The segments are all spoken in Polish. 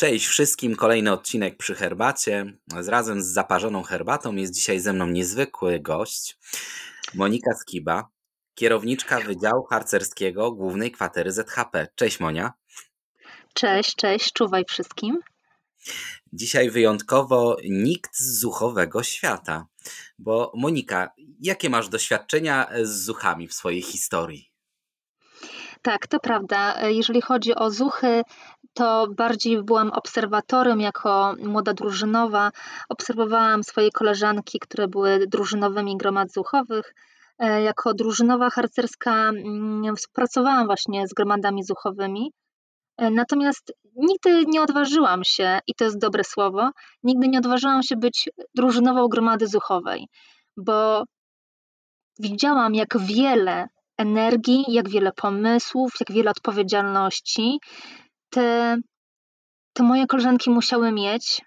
Cześć wszystkim, kolejny odcinek przy herbacie. Razem z zaparzoną herbatą jest dzisiaj ze mną niezwykły gość, Monika Skiba, kierowniczka Wydziału Harcerskiego Głównej Kwatery ZHP. Cześć Monia. Cześć, cześć, czuwaj wszystkim. Dzisiaj wyjątkowo nikt z zuchowego świata, bo Monika, jakie masz doświadczenia z zuchami w swojej historii? Tak, to prawda. Jeżeli chodzi o zuchy, to bardziej byłam obserwatorem jako młoda drużynowa. Obserwowałam swoje koleżanki, które były drużynowymi gromad zuchowych. E, jako drużynowa harcerska mm, współpracowałam właśnie z gromadami zuchowymi. E, natomiast nigdy nie odważyłam się, i to jest dobre słowo, nigdy nie odważyłam się być drużynową gromady zuchowej, bo widziałam, jak wiele energii, jak wiele pomysłów, jak wiele odpowiedzialności te, te moje koleżanki musiały mieć,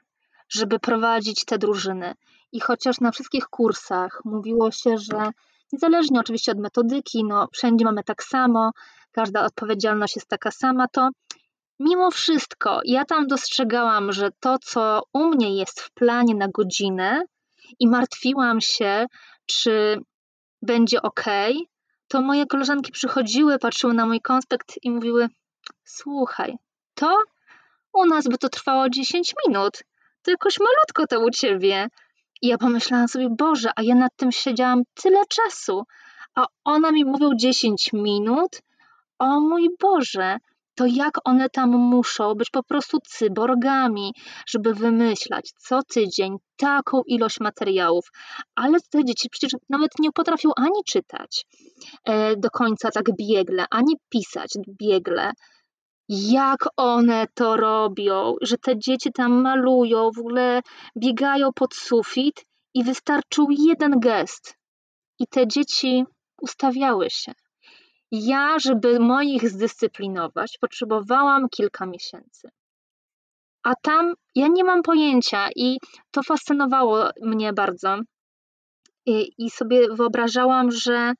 żeby prowadzić te drużyny. I chociaż na wszystkich kursach mówiło się, że niezależnie oczywiście od metodyki, no wszędzie mamy tak samo, każda odpowiedzialność jest taka sama, to mimo wszystko ja tam dostrzegałam, że to, co u mnie jest w planie na godzinę i martwiłam się, czy będzie ok, to moje koleżanki przychodziły, patrzyły na mój konspekt i mówiły: Słuchaj, to u nas by to trwało 10 minut. To jakoś malutko to u ciebie. I ja pomyślałam sobie, Boże, a ja nad tym siedziałam tyle czasu, a ona mi mówił 10 minut. O mój Boże, to jak one tam muszą być po prostu cyborgami, żeby wymyślać co tydzień taką ilość materiałów. Ale te dzieci przecież nawet nie potrafią ani czytać e, do końca tak biegle, ani pisać biegle jak one to robią, że te dzieci tam malują, w ogóle biegają pod sufit i wystarczył jeden gest. I te dzieci ustawiały się. Ja, żeby moich zdyscyplinować, potrzebowałam kilka miesięcy. A tam ja nie mam pojęcia i to fascynowało mnie bardzo. I, i sobie wyobrażałam, że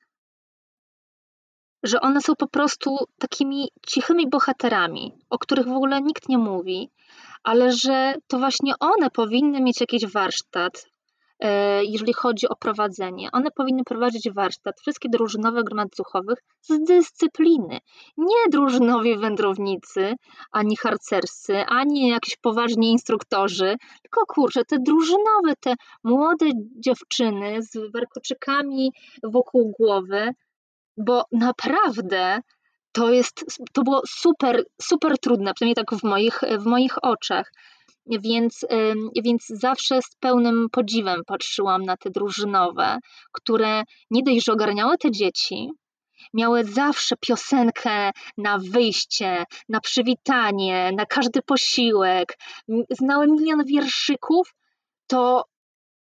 że one są po prostu takimi cichymi bohaterami, o których w ogóle nikt nie mówi, ale że to właśnie one powinny mieć jakiś warsztat, e, jeżeli chodzi o prowadzenie. One powinny prowadzić warsztat, wszystkie drużynowe gromad zuchowych z dyscypliny. Nie drużynowi wędrownicy, ani harcerscy, ani jakieś poważni instruktorzy, tylko kurczę, te drużynowe, te młode dziewczyny z warkoczykami wokół głowy, bo naprawdę to jest, to było super, super trudne, przynajmniej tak w moich, w moich oczach. Więc, więc zawsze z pełnym podziwem patrzyłam na te drużynowe, które nie dość, że ogarniały te dzieci, miały zawsze piosenkę na wyjście, na przywitanie, na każdy posiłek, znały milion wierszyków, to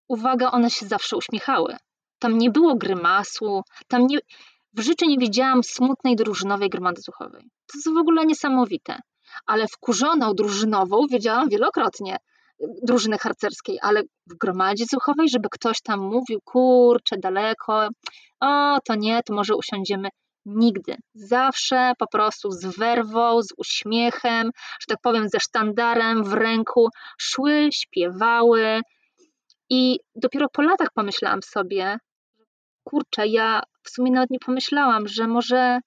uwaga, one się zawsze uśmiechały. Tam nie było grymasu, tam nie, w życiu nie widziałam smutnej drużynowej gromady zuchowej. To jest w ogóle niesamowite. Ale wkurzoną drużynową wiedziałam wielokrotnie drużyny harcerskiej, ale w gromadzie zuchowej, żeby ktoś tam mówił, kurczę, daleko, o, to nie, to może usiądziemy. Nigdy. Zawsze po prostu z werwą, z uśmiechem, że tak powiem, ze sztandarem w ręku szły, śpiewały. I dopiero po latach pomyślałam sobie, kurczę, ja w sumie nawet nie pomyślałam, że może,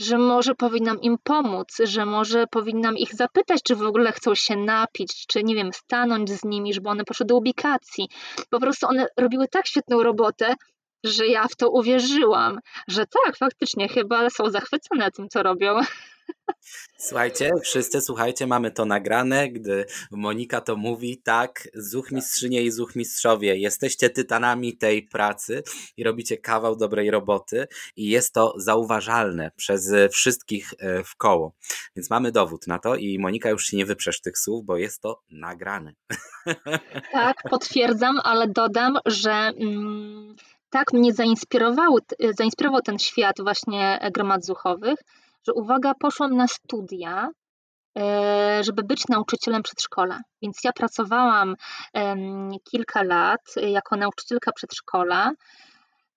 że może powinnam im pomóc, że może powinnam ich zapytać, czy w ogóle chcą się napić, czy nie wiem, stanąć z nimi, żeby one poszły do ubikacji. Po prostu one robiły tak świetną robotę, że ja w to uwierzyłam, że tak, faktycznie chyba są zachwycone tym, co robią. Słuchajcie, wszyscy słuchajcie, mamy to nagrane, gdy Monika to mówi, tak, zuchmistrzynie i zuchmistrzowie, jesteście tytanami tej pracy i robicie kawał dobrej roboty i jest to zauważalne przez wszystkich e, w koło. Więc mamy dowód na to i Monika już się nie wyprzesz tych słów, bo jest to nagrane. Tak, potwierdzam, ale dodam, że mm, tak mnie zainspirował, zainspirował ten świat właśnie gromad zuchowych, że uwaga, poszłam na studia, e, żeby być nauczycielem przedszkola. Więc ja pracowałam kilka lat jako nauczycielka przedszkola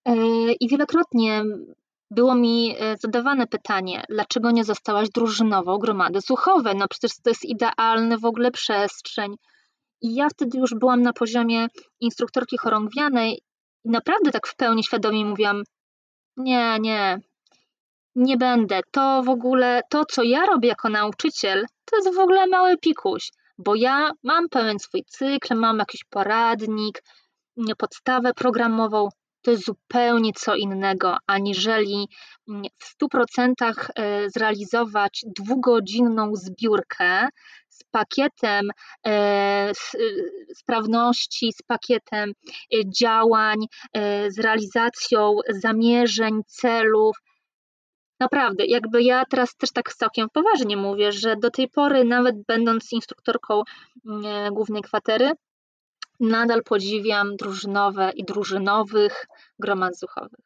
e, i wielokrotnie było mi e, zadawane pytanie, dlaczego nie zostałaś drużynową gromady słuchowej? No przecież to jest idealny w ogóle przestrzeń. I ja wtedy już byłam na poziomie instruktorki chorągwianej i naprawdę tak w pełni świadomie mówiłam, nie, nie, nie będę. To w ogóle, to co ja robię jako nauczyciel, to jest w ogóle mały pikuś, bo ja mam pełen swój cykl, mam jakiś poradnik, podstawę programową, to jest zupełnie co innego, aniżeli mm, w 100% e, zrealizować dwugodzinną zbiórkę z pakietem e, e, sprawności, z pakietem działań, z realizacją zamierzeń, celów. Naprawdę, jakby ja teraz też tak całkiem poważnie mówię, że do tej pory, nawet będąc instruktorką mm, głównej kwatery, nadal podziwiam drużynowe i drużynowych gromad zuchowych.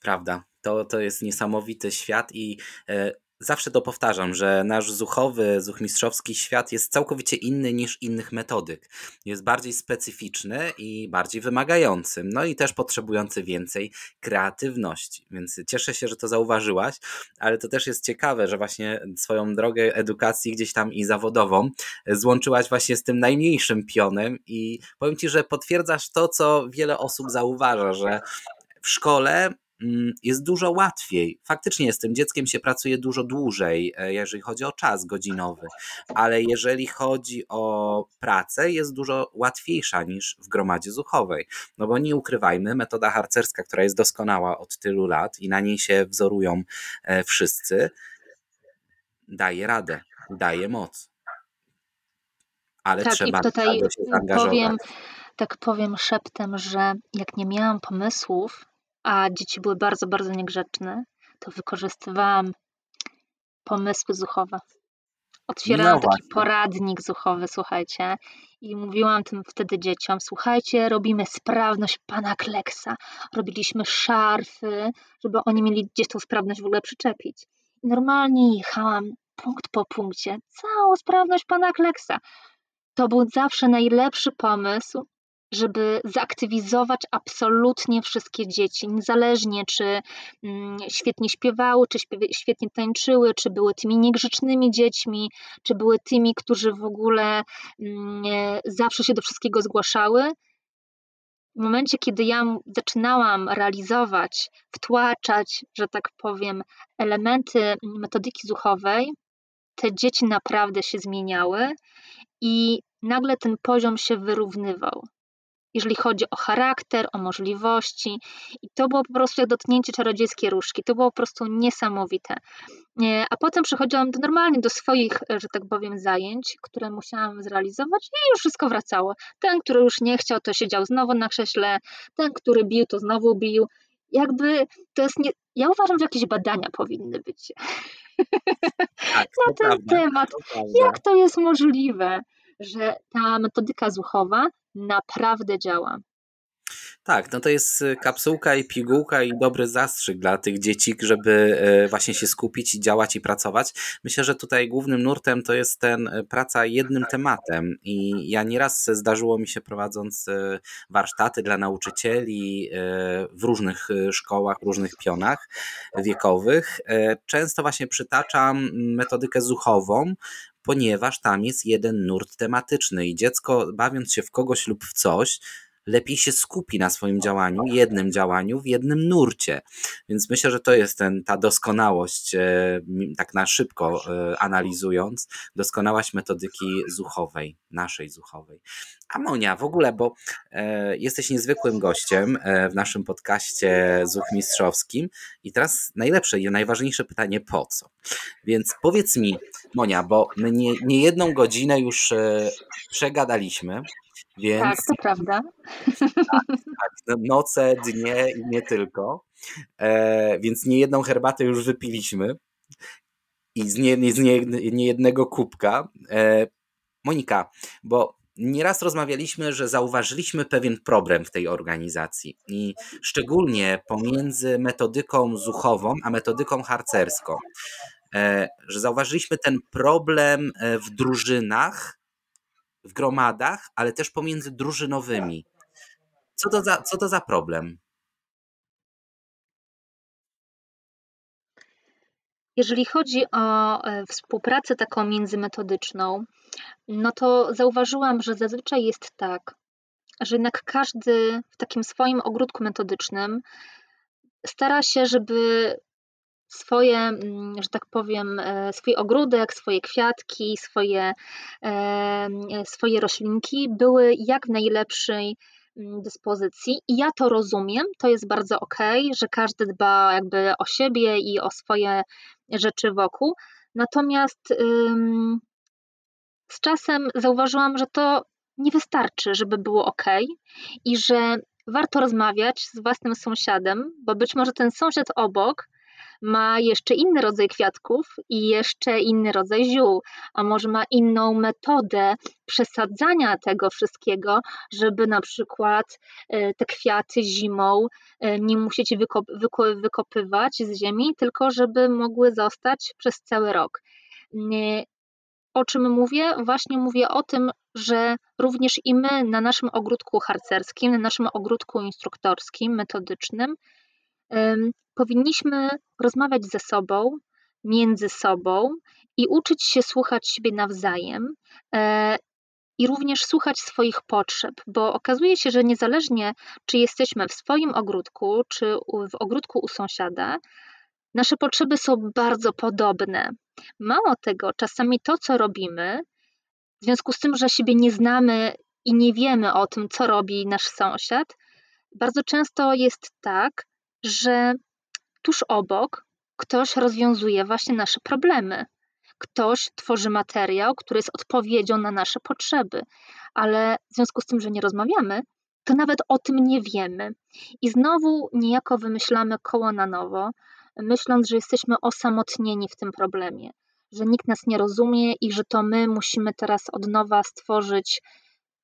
Prawda. To, to jest niesamowity świat i e, zawsze to powtarzam, że nasz zuchowy, zuchmistrzowski świat jest całkowicie inny niż innych metodyk. Jest bardziej specyficzny i bardziej wymagający, no i też potrzebujący więcej kreatywności. Więc cieszę się, że to zauważyłaś, ale to też jest ciekawe, że właśnie swoją drogę edukacji gdzieś tam i zawodową złączyłaś właśnie z tym najmniejszym pionem i powiem Ci, że potwierdzasz to, co wiele osób zauważa, że w szkole jest dużo łatwiej. Faktycznie z tym dzieckiem się pracuje dużo dłużej, e, jeżeli chodzi o czas godzinowy, ale jeżeli chodzi o pracę, jest dużo łatwiejsza niż w gromadzie zuchowej. No bo nie ukrywajmy, metoda harcerska, która jest doskonała od tylu lat i na niej się wzorują e, wszyscy, daje radę, daje moc. Ale tak, trzeba i tutaj się zaangażować. Powiem, tak powiem szeptem, że jak nie miałam pomysłów, a dzieci były bardzo, bardzo niegrzeczne, to wykorzystywałam pomysły zuchowe. Otwierałam no taki poradnik zuchowy, słuchajcie, i mówiłam tym wtedy dzieciom, słuchajcie, robimy sprawność pana Kleksa. Robiliśmy szarfy, żeby oni mieli gdzieś tą sprawność w ogóle przyczepić. I normalnie jechałam punkt po punkcie, całą sprawność pana Kleksa. To był zawsze najlepszy pomysł, żeby zaktywizować absolutnie wszystkie dzieci, niezależnie czy mm, świetnie śpiewały, czy świetnie tańczyły, czy były tymi niegrzecznymi dziećmi, czy były tymi, którzy w ogóle mm, zawsze się do wszystkiego zgłaszały. W momencie, kiedy ja zaczynałam realizować, wtłaczać, że tak powiem, elementy metodyki zuchowej, te dzieci naprawdę się zmieniały i nagle ten poziom się wyrównywał jeżeli chodzi o charakter, o możliwości. I to było po prostu jak dotknięcie czarodziejskiej różki. To było po prostu niesamowite. A potem przechodziłam do, normalnie do swoich, że tak powiem, zajęć, które musiałam zrealizować i już wszystko wracało. Ten, który już nie chciał, to siedział znowu na krześle, ten, który bił, to znowu bił. Jakby to jest nie... Ja uważam, że jakieś badania powinny być tak, na ten prawda, temat. To jak to jest możliwe, że ta metodyka zuchowa naprawdę działa. Tak, no to jest y, kapsułka i pigułka i dobry zastrzyk dla tych dzieci, żeby y, właśnie się skupić i działać i pracować. Myślę, że tutaj głównym nurtem to jest ten y, praca jednym tematem i ja nieraz zdarzyło mi się prowadząc warsztaty dla nauczycieli w różnych szkołach, różnych pionach wiekowych. Często właśnie przytaczam metodykę zuchową, ponieważ tam jest jeden nurt tematyczny i dziecko bawiąc się w kogoś lub w coś, lepiej się skupi na swoim działaniu, jednym działaniu, w jednym nurcie. Więc myślę, że to jest ten, ta doskonałość, e, tak na szybko e, analizując, doskonałość metodyki zuchowej, naszej zuchowej. A Monia, w ogóle, bo e, jesteś niezwykłym gościem w naszym podcaście Zuch Mistrzowskim i teraz najlepsze i najważniejsze pytanie, po co? Więc powiedz mi, Monia, bo my nie, nie jedną godzinę już przegadaliśmy, więc, tak, to prawda. Tak, tak, no, noce, dnie i nie tylko. E, więc nie jedną herbatę już wypiliśmy i z nie, z nie, nie jednego kubka. E, Monika, bo nieraz rozmawialiśmy, że zauważyliśmy pewien problem w tej organizacji i szczególnie pomiędzy metodyką zuchową a metodyką harcerską. E, że zauważyliśmy ten problem e, w drużynach, w gromadach, ale też pomiędzy drużynowymi. Co to za, co to za problem? Jeżeli chodzi o e, współpracę taką międzymetodyczną, no to zauważyłam, że zazwyczaj jest tak, że jednak każdy w takim swoim ogródku metodycznym stara się, żeby swoje, mm, że tak powiem, e, swój ogródek, swoje kwiatki, swoje, e, swoje roślinki były jak w najlepszej mm, dyspozycji i ja to rozumiem, to jest bardzo ok, że każdy dba jakby o siebie i o swoje rzeczy wokół. Natomiast z czasem zauważyłam, że to nie wystarczy, żeby było ok i że warto rozmawiać z własnym sąsiadem, bo być może ten sąsiad obok ma jeszcze inny rodzaj kwiatków i jeszcze inny rodzaj ziół, a może ma inną metodę przesadzania tego wszystkiego, żeby na przykład e, te kwiaty zimą e, nie musieć wykop wykopywać z ziemi, tylko żeby mogły zostać przez cały rok. O czym mówię? Właśnie mówię o tym, że również i my na naszym ogródku harcerskim, na naszym ogródku instruktorskim, metodycznym, powinniśmy rozmawiać ze sobą, między sobą i uczyć się słuchać siebie nawzajem e, i również słuchać swoich potrzeb, bo okazuje się, że niezależnie czy jesteśmy w swoim ogródku, czy w ogródku u sąsiada, nasze potrzeby są bardzo podobne. Mało tego, czasami to, co robimy, w związku z tym, że siebie nie znamy i nie wiemy o tym, co robi nasz sąsiad, bardzo często jest tak, że tuż obok ktoś rozwiązuje właśnie nasze problemy. Ktoś tworzy materiał, który jest odpowiedzią na nasze potrzeby, ale w związku z tym, że nie rozmawiamy, to nawet o tym nie wiemy. I znowu niejako wymyślamy koło na nowo, myśląc, że jesteśmy osamotnieni w tym problemie, że nikt nas nie rozumie i że to my musimy teraz od nowa stworzyć,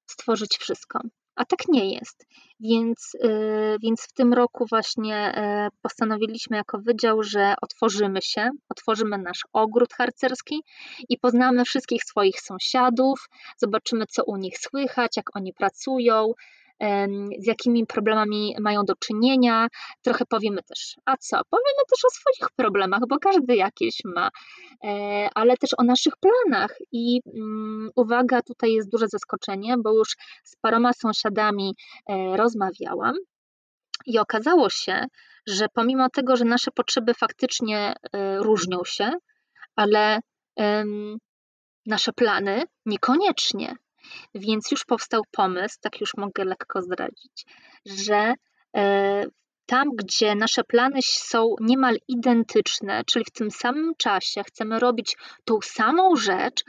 stworzyć wszystko a tak nie jest. Więc, y, więc w tym roku właśnie e, postanowiliśmy jako wydział, że otworzymy się, otworzymy nasz ogród harcerski i poznamy wszystkich swoich sąsiadów, zobaczymy, co u nich słychać, jak oni pracują, z jakimi problemami mają do czynienia. Trochę powiemy też, a co? Powiemy też o swoich problemach, bo każdy jakieś ma, e, ale też o naszych planach. I mm, uwaga, tutaj jest duże zaskoczenie, bo już z paroma sąsiadami e, rozmawiałam. I okazało się, że pomimo tego, że nasze potrzeby faktycznie e, różnią się, ale nasze plany niekoniecznie. Więc już powstał pomysł, tak już mogę lekko zdradzić, że e, tam, gdzie nasze plany są niemal identyczne, czyli w tym samym czasie chcemy robić tą samą rzecz,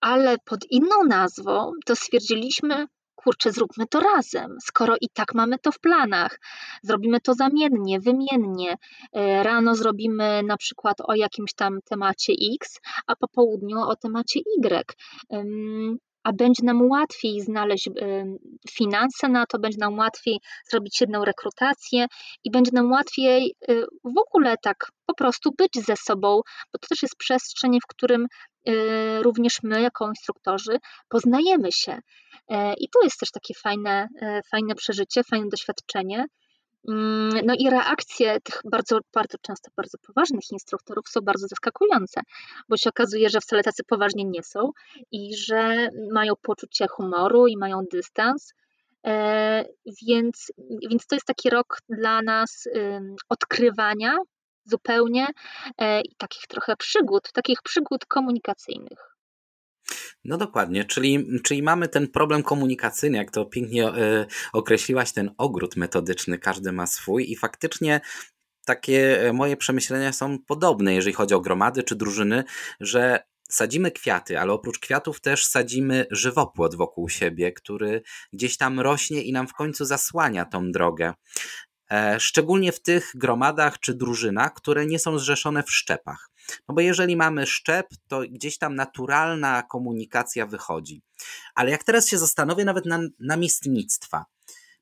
ale pod inną nazwą, to stwierdziliśmy, kurczę, zróbmy to razem, skoro i tak mamy to w planach. Zrobimy to zamiennie, wymiennie. E, rano zrobimy na przykład o jakimś tam temacie X, a po południu o temacie Y a będzie nam łatwiej znaleźć finanse na to, będzie nam łatwiej zrobić jedną rekrutację i będzie nam łatwiej y, w ogóle tak po prostu być ze sobą, bo to też jest przestrzeń, w którym y, również my, jako instruktorzy, poznajemy się. I to jest też takie fajne, fajne przeżycie, fajne doświadczenie. Mm, no i reakcje tych bardzo, bardzo często bardzo poważnych instruktorów są bardzo zaskakujące, bo się okazuje, że wcale tacy poważni nie są i że mają poczucie humoru i mają dystans. E, więc, więc to jest taki rok dla nas odkrywania zupełnie e, takich trochę przygód, takich przygód komunikacyjnych. No dokładnie, czyli, czyli mamy ten problem komunikacyjny, jak to pięknie y, określiłaś, ten ogród metodyczny, każdy ma swój i faktycznie takie e, moje przemyślenia są podobne, jeżeli chodzi o gromady czy drużyny, że sadzimy kwiaty, ale oprócz kwiatów też sadzimy żywopłot wokół siebie, który gdzieś tam rośnie i nam w końcu zasłania tą drogę. E, szczególnie w tych gromadach czy drużynach, które nie są zrzeszone w szczepach. No bo jeżeli mamy szczep, to gdzieś tam naturalna komunikacja wychodzi. Ale jak teraz się zastanowię nawet na namiestnictwa,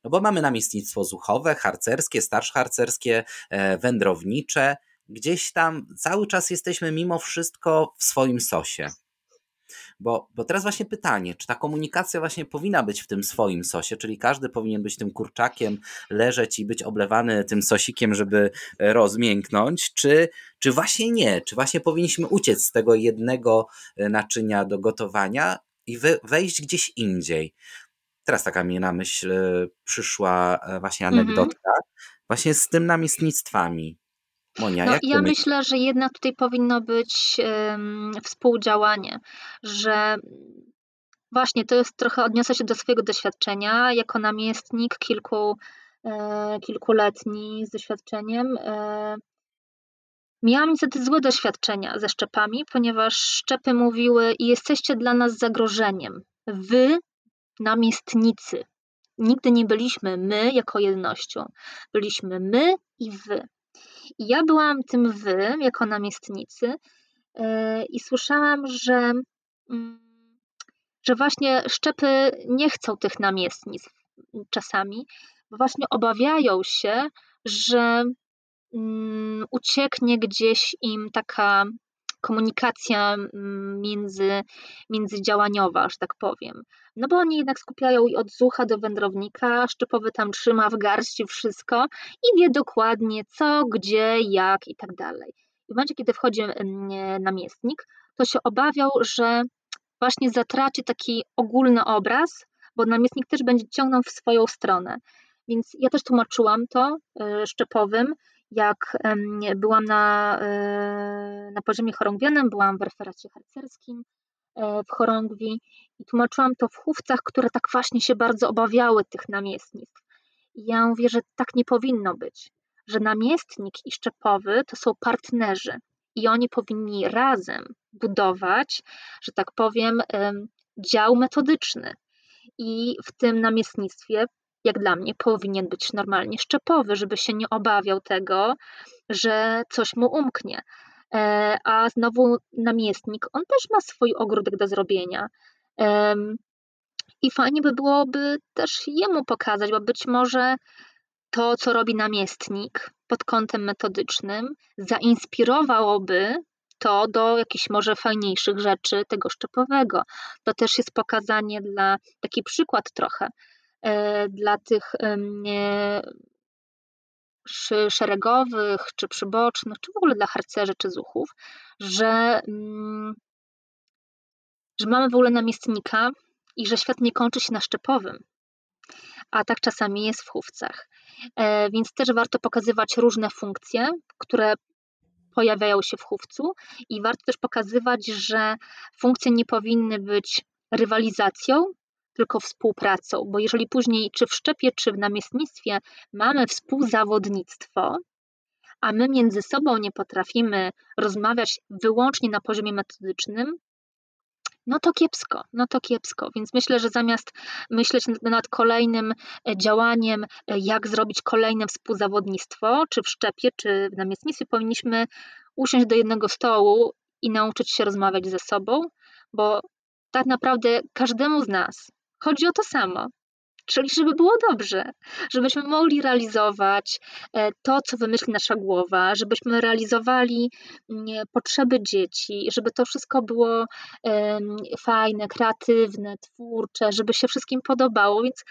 no bo mamy namiestnictwo zuchowe, harcerskie, starszharcerskie, e, wędrownicze, gdzieś tam cały czas jesteśmy mimo wszystko w swoim sosie. Bo, bo teraz właśnie pytanie, czy ta komunikacja właśnie powinna być w tym swoim sosie, czyli każdy powinien być tym kurczakiem, leżeć i być oblewany tym sosikiem, żeby rozmięknąć, czy, czy właśnie nie, czy właśnie powinniśmy uciec z tego jednego naczynia do gotowania i wejść gdzieś indziej. Teraz taka mi na myśl e, przyszła e, właśnie mhm. anegdotka, właśnie z tym namiestnictwami. Monia, no, ja myślę, że jednak tutaj powinno być współdziałanie, że właśnie to jest trochę, odniosę się do swojego doświadczenia jako namiestnik kilku, e, kilkuletni z doświadczeniem. E, miałam niestety złe doświadczenia ze szczepami, ponieważ szczepy mówiły i jesteście dla nas zagrożeniem. Wy, namiestnicy. Nigdy nie byliśmy my jako jednością. Byliśmy my i wy. Ja byłam tym wy, jako namiestnicy, e, i słyszałam, że, mm, że właśnie szczepy nie chcą tych namiestnictw czasami, bo właśnie obawiają się, że mm, ucieknie gdzieś im taka komunikacja mm, między, międzydziałaniowa, że tak powiem. No bo oni jednak skupiają i od zucha do wędrownika, szczepowy tam trzyma w garści wszystko i wie dokładnie co, gdzie, jak i tak dalej. I w momencie, kiedy wchodzi mm, namiestnik, to się obawiał, że właśnie zatraci taki ogólny obraz, bo namiestnik też będzie ciągnął w swoją stronę. Więc ja też tłumaczyłam to y, szczepowym, jak byłam na, e, na poziomie chorągwianym, byłam w referacie harcerskim e, w chorągwi i tłumaczyłam to w chówcach, które tak właśnie się bardzo obawiały tych namiestnictw. I ja mówię, że tak nie powinno być, że namiestnik i szczepowy to są partnerzy i oni powinni razem budować, że tak powiem, dział metodyczny. I w tym namiestnictwie jak dla mnie, powinien być normalnie szczepowy, żeby się nie obawiał tego, że coś mu umknie. E, a znowu namiestnik, on też ma swój ogródek do zrobienia. I fajnie by byłoby też jemu pokazać, bo być może to, co robi namiestnik pod kątem metodycznym, zainspirowałoby to do jakichś może fajniejszych rzeczy tego szczepowego. To też jest pokazanie dla, taki przykład trochę, dla tych szeregowych, czy przybocznych, czy w ogóle dla harcerzy, czy zuchów, że, mm, że mamy w ogóle namiestnika i że świat nie kończy się na szczepowym. A tak czasami jest w chówcach. E, więc też warto pokazywać różne funkcje, które pojawiają się w chówcu i warto też pokazywać, że funkcje nie powinny być rywalizacją, tylko współpracą, bo jeżeli później czy w szczepie, czy w namiestnictwie mamy współzawodnictwo, a my między sobą nie potrafimy rozmawiać wyłącznie na poziomie metodycznym, no to kiepsko, no to kiepsko. Więc myślę, że zamiast myśleć nad kolejnym e, działaniem, e, jak zrobić kolejne współzawodnictwo, czy w szczepie, czy w namiestnictwie, powinniśmy usiąść do jednego stołu i nauczyć się rozmawiać ze sobą, bo tak naprawdę każdemu z nas Chodzi o to samo. Czyli żeby było dobrze, żebyśmy mogli realizować e, to, co wymyśli nasza głowa, żebyśmy realizowali mm, potrzeby dzieci, żeby to wszystko było fajne, kreatywne, twórcze, żeby się wszystkim podobało. Więc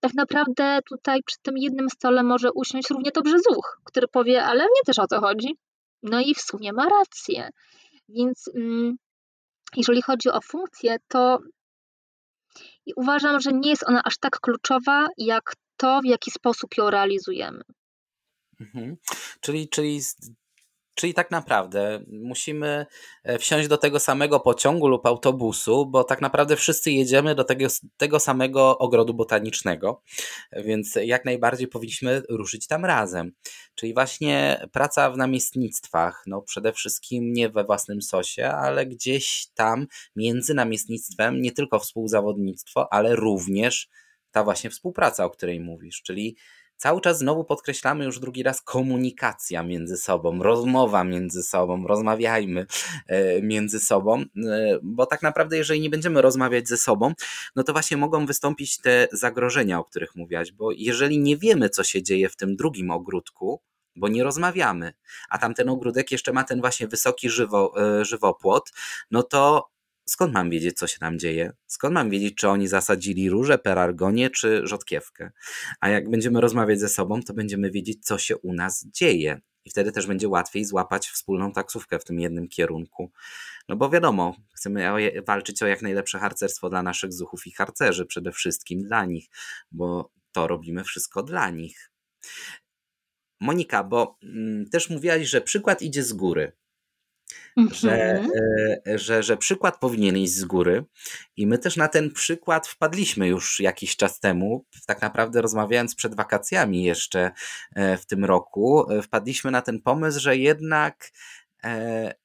tak naprawdę tutaj przy tym jednym stole może usiąść równie dobrze zuch, który powie, ale mnie też o to chodzi. No i w sumie ma rację. Więc mm, jeżeli chodzi o funkcję, to i uważam, że nie jest ona aż tak kluczowa, jak to, w jaki sposób ją realizujemy. Mhm. Czyli, czyli Czyli tak naprawdę musimy e, wsiąść do tego samego pociągu lub autobusu, bo tak naprawdę wszyscy jedziemy do tego, tego samego ogrodu botanicznego, więc jak najbardziej powinniśmy ruszyć tam razem. Czyli właśnie praca w namiestnictwach, no przede wszystkim nie we własnym sosie, ale gdzieś tam między namiestnictwem, nie tylko współzawodnictwo, ale również ta właśnie współpraca, o której mówisz, czyli cały czas znowu podkreślamy już drugi raz komunikacja między sobą, rozmowa między sobą, rozmawiajmy e, między sobą, e, bo tak naprawdę jeżeli nie będziemy rozmawiać ze sobą, no to właśnie mogą wystąpić te zagrożenia, o których mówiłaś, bo jeżeli nie wiemy, co się dzieje w tym drugim ogródku, bo nie rozmawiamy, a tamten ogródek jeszcze ma ten właśnie wysoki żywo, e, żywopłot, no to skąd mam wiedzieć, co się tam dzieje? Skąd mam wiedzieć, czy oni zasadzili róże, perargonie, czy rzodkiewkę? A jak będziemy rozmawiać ze sobą, to będziemy wiedzieć, co się u nas dzieje. I wtedy też będzie łatwiej złapać wspólną taksówkę w tym jednym kierunku. No bo wiadomo, chcemy walczyć o jak najlepsze harcerstwo dla naszych zuchów i harcerzy, przede wszystkim dla nich, bo to robimy wszystko dla nich. Monika, bo mm, też mówiłaś, że przykład idzie z góry. Że, Mhm. e, że, że przykład powinien iść z góry, i my też na ten przykład wpadliśmy już jakiś czas temu. Tak naprawdę, rozmawiając przed wakacjami jeszcze e, w tym roku, e, wpadliśmy na ten pomysł, że jednak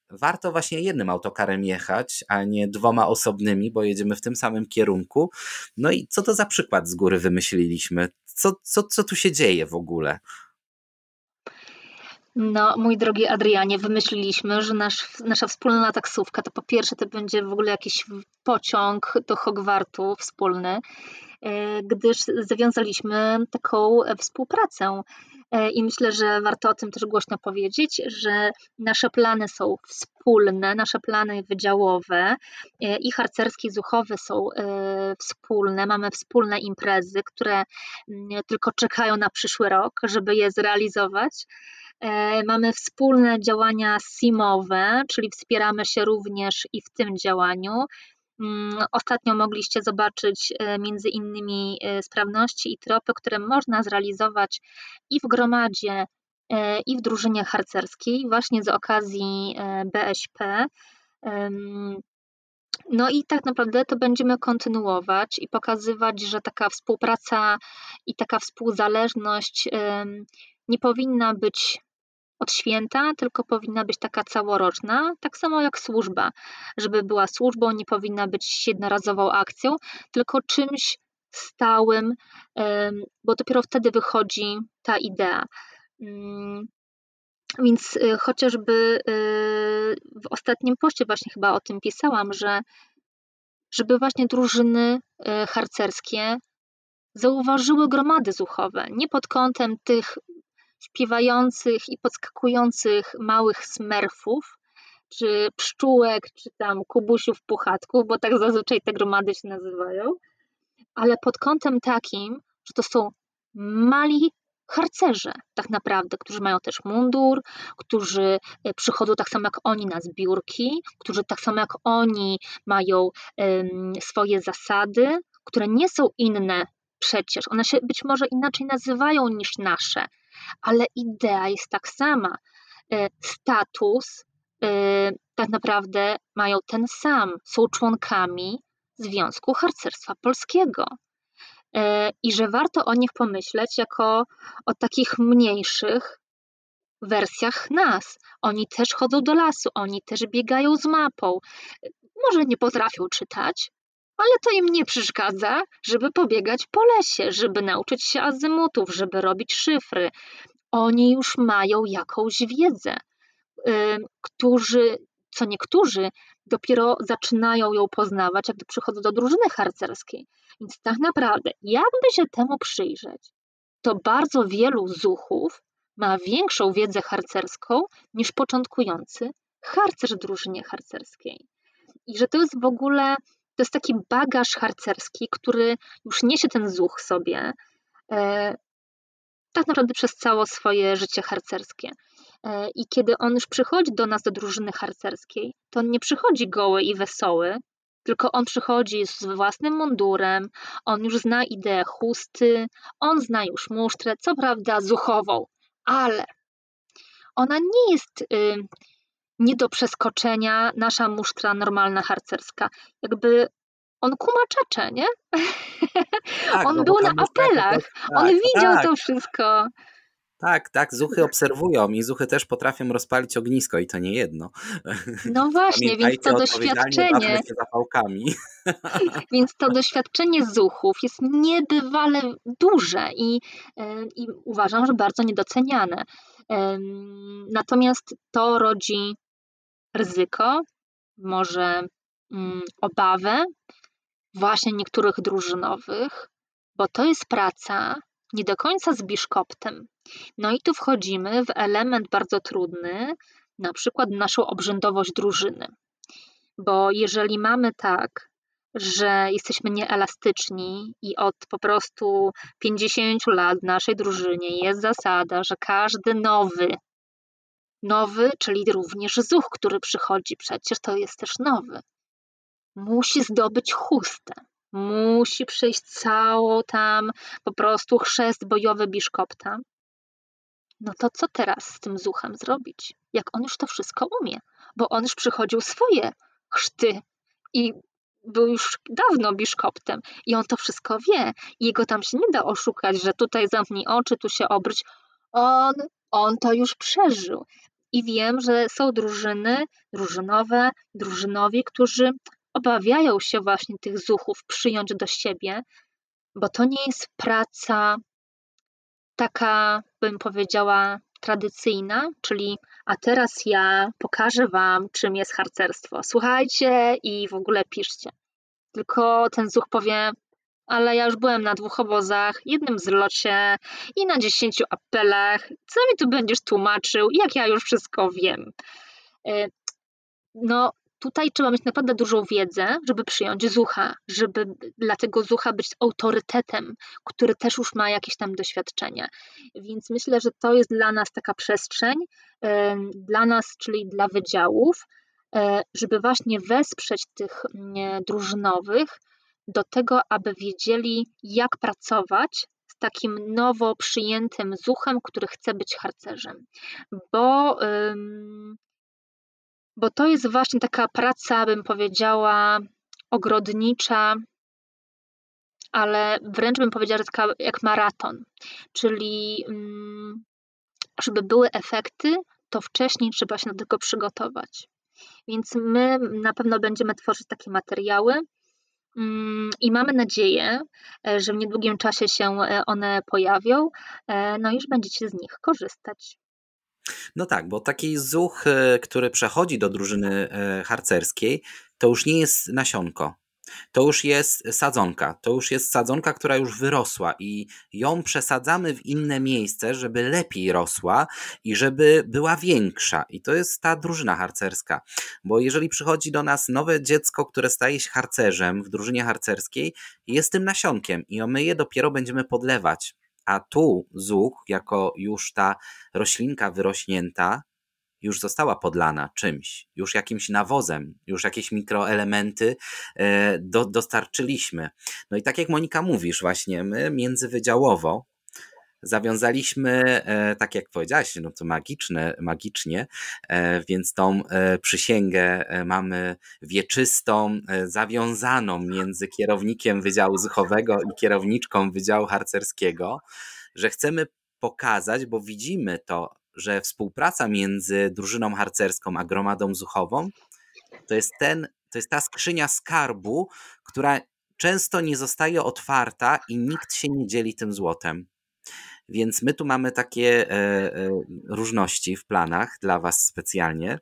warto właśnie jednym autokarem jechać, a nie dwoma osobnymi, bo jedziemy w tym samym kierunku. No i co to za przykład z góry wymyśliliśmy? Co, co, co tu się dzieje w ogóle? No, mój drogi Adrianie, wymyśliliśmy, że nasz, nasza wspólna taksówka to po pierwsze to będzie w ogóle jakiś pociąg do Hogwartu wspólny, e, gdyż zawiązaliśmy taką współpracę. E, I myślę, że warto o tym też głośno powiedzieć, że nasze plany są wspólne, nasze plany wydziałowe e, i harcerskie, i zuchowe są wspólne. Mamy wspólne imprezy, które mm, tylko czekają na przyszły rok, żeby je zrealizować. E, mamy wspólne działania SIM-owe, czyli wspieramy się również i w tym działaniu. Mm, ostatnio mogliście zobaczyć e, między innymi e, sprawności i tropy, które można zrealizować i w gromadzie, i w drużynie harcerskiej, właśnie z okazji BSP. No i tak naprawdę to będziemy kontynuować i pokazywać, że taka współpraca i taka współzależność nie powinna być od święta, tylko powinna być taka całoroczna, tak samo jak służba. Żeby była służbą, nie powinna być jednorazową akcją, tylko czymś stałym, bo dopiero wtedy wychodzi ta idea. Mm, więc y, chociażby y, w ostatnim poście właśnie chyba o tym pisałam, że żeby właśnie drużyny y, harcerskie zauważyły gromady zuchowe, nie pod kątem tych śpiewających i podskakujących małych smerfów, czy pszczółek, czy tam kubusiów puchatków, bo tak zazwyczaj te gromady się nazywają, ale pod kątem takim, że to są mali harcerze tak naprawdę, którzy mają też mundur, którzy e, przychodzą tak samo jak oni na zbiórki, którzy tak samo jak oni mają um, swoje zasady, które nie są inne przecież. One się być może inaczej nazywają niż nasze, ale idea jest tak sama. E, status e, tak naprawdę mają ten sam, są członkami Związku Harcerstwa Polskiego. E, I że warto o nich pomyśleć jako o takich mniejszych wersjach nas. Oni też chodzą do lasu, oni też biegają z mapą. Może nie potrafią czytać, ale to im nie przeszkadza, żeby pobiegać po lesie, żeby nauczyć się azymutów, żeby robić szyfry. Oni już mają jakąś wiedzę, którzy, co niektórzy dopiero zaczynają ją poznawać, jak przychodzą do drużyny harcerskiej. Więc tak naprawdę, jakby się temu przyjrzeć, to bardzo wielu zuchów ma większą wiedzę harcerską niż początkujący harcerz drużynie harcerskiej. I że to jest w ogóle to jest taki bagaż harcerski, który już niesie ten zuch sobie e, tak naprawdę przez całe swoje życie harcerskie. E, I kiedy on już przychodzi do nas, do drużyny harcerskiej, to on nie przychodzi goły i wesoły, tylko on przychodzi z własnym mundurem, on już zna ideę chusty, on zna już musztrę, co prawda zuchową, ale ona nie jest y, nie do przeskoczenia nasza musztra normalna harcerska. Jakby on kumaczacze, nie? Tak, on no był na apelach, tak, on widział tak. to wszystko. Tak, tak, zuchy obserwują i zuchy też potrafią rozpalić ognisko i to nie jedno. No właśnie, więc to doświadczenie. zapałkami. Więc to doświadczenie zuchów jest niebywale duże i, e, i uważam, że bardzo niedoceniane. Natomiast to rodzi ryzyko, może mm, obawę właśnie niektórych drużynowych, bo to jest praca nie do końca z biszkoptem. No i tu wchodzimy w element bardzo trudny, na przykład naszą obrzędowość drużyny. Bo jeżeli mamy tak, że jesteśmy nieelastyczni i od po prostu 50 lat w naszej drużynie jest zasada, że każdy nowy, nowy, czyli również zuch, który przychodzi, przecież to jest też nowy, musi zdobyć chustę. Musi przejść całą tam po prostu chrzest bojowy biszkopta. No to co teraz z tym zuchem zrobić? Jak on już to wszystko umie? Bo on już przychodził swoje chrzty i był już dawno biszkoptem i on to wszystko wie. Jego tam się nie da oszukać, że tutaj zamknij oczy, tu się obróć. On, on to już przeżył. I wiem, że są drużyny, drużynowe, drużynowi, którzy obawiają się właśnie tych zuchów przyjąć do siebie, bo to nie jest praca taka, bym powiedziała, tradycyjna, czyli a teraz ja pokażę Wam, czym jest harcerstwo. Słuchajcie i w ogóle piszcie. Tylko ten zuch powie, ale ja już byłem na dwóch obozach, jednym zlocie i na dziesięciu apelach. Co mi tu będziesz tłumaczył, jak ja już wszystko wiem? Y, no, tutaj trzeba mieć naprawdę dużą wiedzę, żeby przyjąć zucha, żeby dla tego zucha być autorytetem, który też już ma jakieś tam doświadczenie. Więc myślę, że to jest dla nas taka przestrzeń, dla nas, czyli dla wydziałów, e, żeby właśnie wesprzeć tych drużynowych do tego, aby wiedzieli, jak pracować z takim nowo przyjętym zuchem, który chce być harcerzem. Bo bo to jest właśnie taka praca, bym powiedziała, ogrodnicza, ale wręcz bym powiedziała, że taka jak maraton. Czyli mm, żeby były efekty, to wcześniej trzeba się do tego przygotować. Więc my na pewno będziemy tworzyć takie materiały i mamy nadzieję, e, że w niedługim czasie się e, one pojawią, e, no i już będziecie z nich korzystać. No tak, bo taki zuch, który przechodzi do drużyny harcerskiej, to już nie jest nasionko. To już jest sadzonka. To już jest sadzonka, która już wyrosła i ją przesadzamy w inne miejsce, żeby lepiej rosła i żeby była większa. I to jest ta drużyna harcerska. Bo jeżeli przychodzi do nas nowe dziecko, które staje się harcerzem w drużynie harcerskiej, jest tym nasionkiem i my je dopiero będziemy podlewać a tu zuch, jako już ta roślinka wyrośnięta, już została podlana czymś, już jakimś nawozem, już jakieś mikroelementy e, do, dostarczyliśmy. No i tak jak Monika mówisz, właśnie my międzywydziałowo zawiązaliśmy, e, tak jak powiedziałaś, no to magiczne, magicznie, e, więc tą przysięgę mamy wieczystą, zawiązaną między kierownikiem Wydziału Zuchowego i kierowniczką Wydziału Harcerskiego, że chcemy pokazać, bo widzimy to, że współpraca między drużyną harcerską a gromadą zuchową to jest ten, to jest ta skrzynia skarbu, która często nie zostaje otwarta i nikt się nie dzieli tym złotem. Więc my tu mamy takie e, e, różności w planach dla Was specjalnie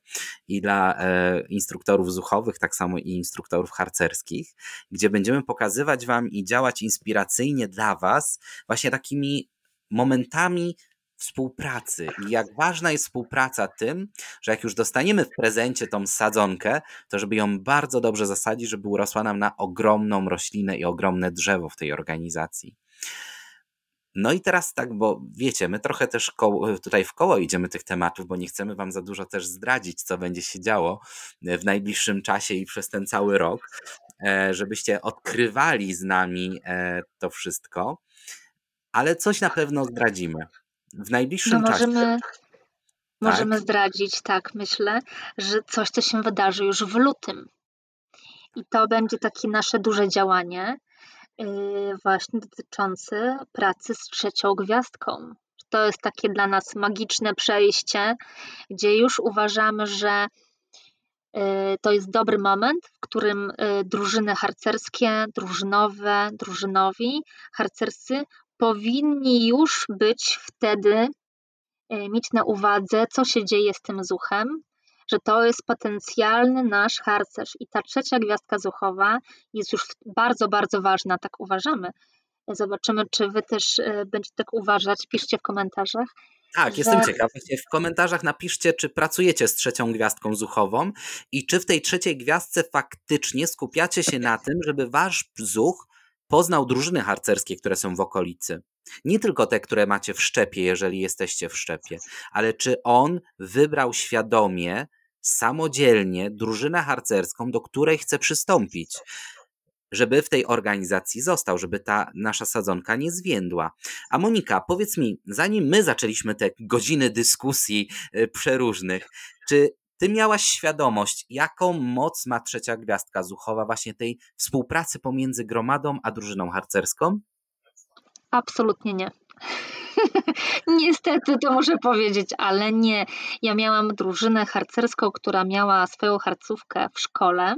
i dla e, instruktorów zuchowych, tak samo i instruktorów harcerskich, gdzie będziemy pokazywać Wam i działać inspiracyjnie dla Was właśnie takimi momentami współpracy i jak ważna jest współpraca tym, że jak już dostaniemy w prezencie tą sadzonkę, to żeby ją bardzo dobrze zasadzić, żeby urosła nam na ogromną roślinę i ogromne drzewo w tej organizacji. No i teraz tak, bo wiecie, my trochę też koło, tutaj w koło idziemy tych tematów, bo nie chcemy wam za dużo też zdradzić, co będzie się działo w najbliższym czasie i przez ten cały rok, e, żebyście odkrywali z nami e, to wszystko ale coś na pewno zdradzimy. W najbliższym no możemy, czasie. Możemy tak? zdradzić, tak, myślę, że coś, co się wydarzy już w lutym. I to będzie takie nasze duże działanie, yy, właśnie dotyczące pracy z trzecią gwiazdką. To jest takie dla nas magiczne przejście, gdzie już uważamy, że yy, to jest dobry moment, w którym yy, drużyny harcerskie, drużynowe, drużynowi, harcerscy powinni już być wtedy, e, mieć na uwadze, co się dzieje z tym zuchem, że to jest potencjalny nasz harcerz i ta trzecia gwiazdka zuchowa jest już bardzo, bardzo ważna, tak uważamy. Zobaczymy, czy wy też e, będziecie tak uważać, piszcie w komentarzach. Tak, że... jestem ciekaw. W komentarzach napiszcie, czy pracujecie z trzecią gwiazdką zuchową i czy w tej trzeciej gwiazdce faktycznie skupiacie się na tym, żeby wasz zuch poznał drużyny harcerskie, które są w okolicy. Nie tylko te, które macie w szczepie, jeżeli jesteście w szczepie, ale czy on wybrał świadomie, samodzielnie drużynę harcerską, do której chce przystąpić żeby w tej organizacji został, żeby ta nasza sadzonka nie zwiędła. A Monika, powiedz mi, zanim my zaczęliśmy te godziny dyskusji y, przeróżnych, czy ty miałaś świadomość, jaką moc ma trzecia gwiazdka Zuchowa, właśnie tej współpracy pomiędzy gromadą a drużyną harcerską? Absolutnie nie. Niestety to muszę powiedzieć, ale nie. Ja miałam drużynę harcerską, która miała swoją harcówkę w szkole.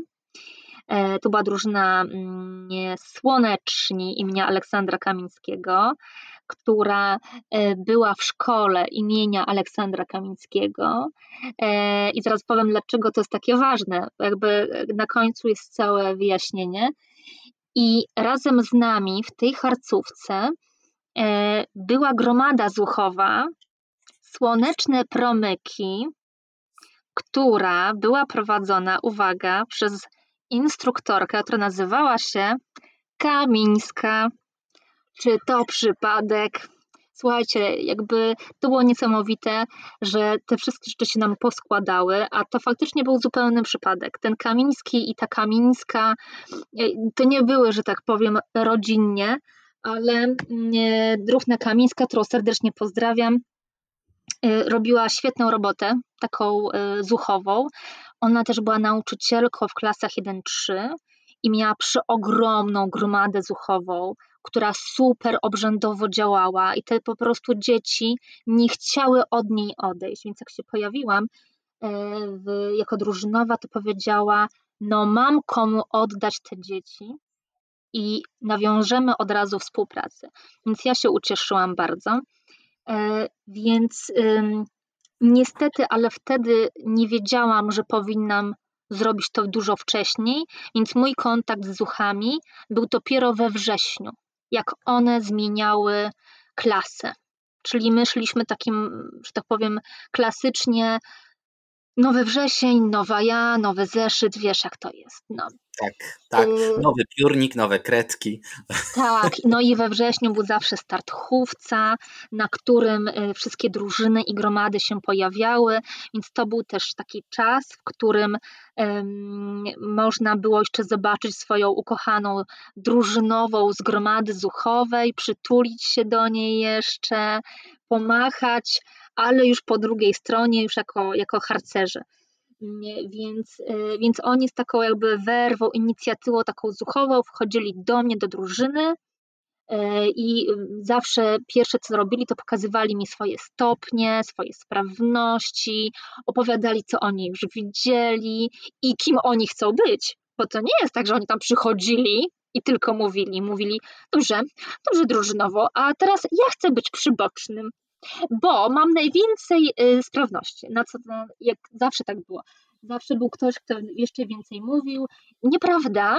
E, to była drużyna mm, Słoneczni imienia Aleksandra Kamińskiego która e, była w szkole imienia Aleksandra Kamińskiego. E, I zaraz powiem, dlaczego to jest takie ważne. Jakby na końcu jest całe wyjaśnienie. I razem z nami w tej harcówce e, była gromada zuchowa, słoneczne promyki, która była prowadzona, uwaga, przez instruktorkę, która nazywała się Kamińska czy to przypadek. Słuchajcie, jakby to było niesamowite, że te wszystkie rzeczy się nam poskładały, a to faktycznie był zupełny przypadek. Ten Kamiński i ta Kamińska e, to nie były, że tak powiem, rodzinnie, ale mm, e, druhna Kamińska, którą serdecznie pozdrawiam, e, robiła świetną robotę, taką zuchową. Ona też była nauczycielką w klasach 1-3 i miała przeogromną gromadę zuchową która super obrzędowo działała i te po prostu dzieci nie chciały od niej odejść. Więc jak się pojawiłam e, w, jako drużynowa, to powiedziała: No, mam komu oddać te dzieci i nawiążemy od razu współpracę. Więc ja się ucieszyłam bardzo. E, więc niestety, ale wtedy nie wiedziałam, że powinnam zrobić to dużo wcześniej, więc mój kontakt z zuchami był dopiero we wrześniu jak one zmieniały klasę. Czyli my szliśmy takim, że tak powiem, klasycznie nowy wrzesień, nowa ja, nowy zeszyt, wiesz jak to jest. No. Tak, tak. Y, nowy piórnik, nowe kredki. Tak, no i we wrześniu był zawsze start chówca, na którym y, wszystkie drużyny i gromady się pojawiały, więc to był też taki czas, w którym um, można było jeszcze zobaczyć swoją ukochaną drużynową z gromady zuchowej, przytulić się do niej jeszcze, pomachać, ale już po drugiej stronie, już jako, jako harcerze. Więc, e, więc oni z taką jakby werwą, inicjatywą taką zuchową wchodzili do mnie, do drużyny e, i zawsze pierwsze co robili, to pokazywali mi swoje stopnie, swoje sprawności, opowiadali co oni już widzieli i kim oni chcą być. Bo to nie jest tak, że oni tam przychodzili i tylko mówili, mówili, dobrze, dobrze drużynowo, a teraz ja chcę być przybocznym bo mam najwięcej y, sprawności. Na co jak zawsze tak było. Zawsze był ktoś, kto jeszcze więcej mówił. Nieprawda,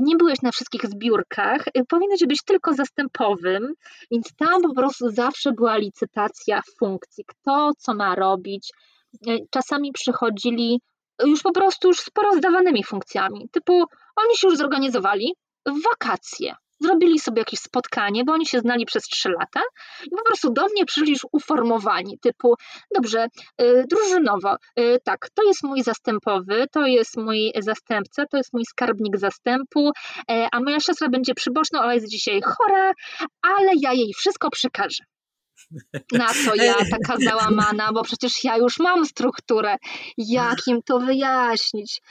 nie byłeś na wszystkich zbiórkach, y, powinieneś być tylko zastępowym, więc tam po prostu zawsze była licytacja funkcji, kto co ma robić. Y, czasami przychodzili już po prostu już z porozdawanymi funkcjami, typu oni się już zorganizowali w wakacje zrobili sobie jakieś spotkanie, bo oni się znali przez trzy lata i po prostu do mnie przyszli już uformowani, typu dobrze, y, drużynowo, y, tak, to jest mój zastępowy, to jest mój zastępca, to jest mój skarbnik zastępu, y, a moja siostra będzie przyboczna, ona jest dzisiaj chora, ale ja jej wszystko przekażę. Na co ja taka załamana, bo przecież ja już mam strukturę, jak im to wyjaśnić.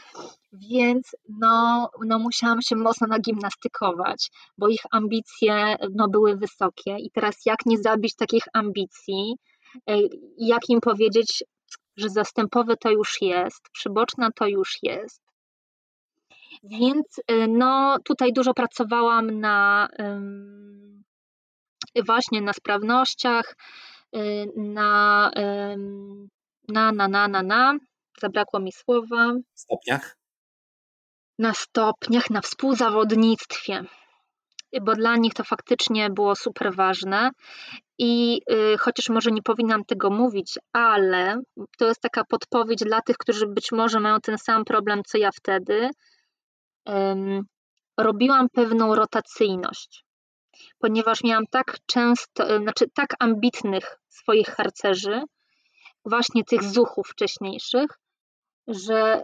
Więc no, no musiałam się mocno nagimnastykować, bo ich ambicje no, były wysokie i teraz jak nie zabić takich ambicji, e, jak im powiedzieć, że zastępowy to już jest, przyboczna to już jest. Więc e, no, tutaj dużo pracowałam na właśnie na sprawnościach, e, na, na, na, na, na, na, zabrakło mi słowa. Stopniach? na stopniach, na współzawodnictwie, bo dla nich to faktycznie było super ważne. I y, chociaż może nie powinnam tego mówić, ale to jest taka podpowiedź dla tych, którzy być może mają ten sam problem co ja wtedy. robiłam pewną rotacyjność, ponieważ miałam tak często, znaczy tak ambitnych swoich harcerzy, właśnie tych zuchów wcześniejszych, że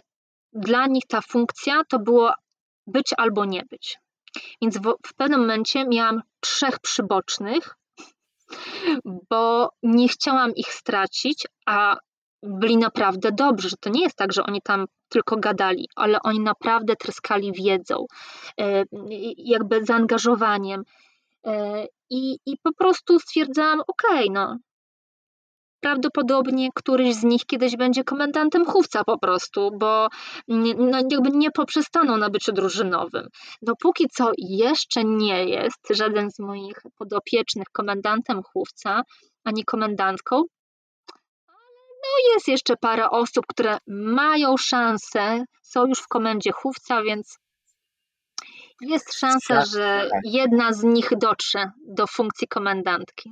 dla nich ta funkcja to było być albo nie być. Więc w, w pewnym momencie miałam trzech przybocznych, bo nie chciałam ich stracić, a byli naprawdę dobrzy. To nie jest tak, że oni tam tylko gadali, ale oni naprawdę tryskali wiedzą, e, jakby zaangażowaniem. E, I, i po prostu stwierdzałam, okej, okay, no, prawdopodobnie któryś z nich kiedyś będzie komendantem chówca po prostu, bo no, jakby nie poprzestaną na byciu drużynowym. No póki co jeszcze nie jest żaden z moich podopiecznych komendantem chówca, ani komendantką, no jest jeszcze parę osób, które mają szansę, są już w komendzie chówca, więc jest szansa, że jedna z nich dotrze do funkcji komendantki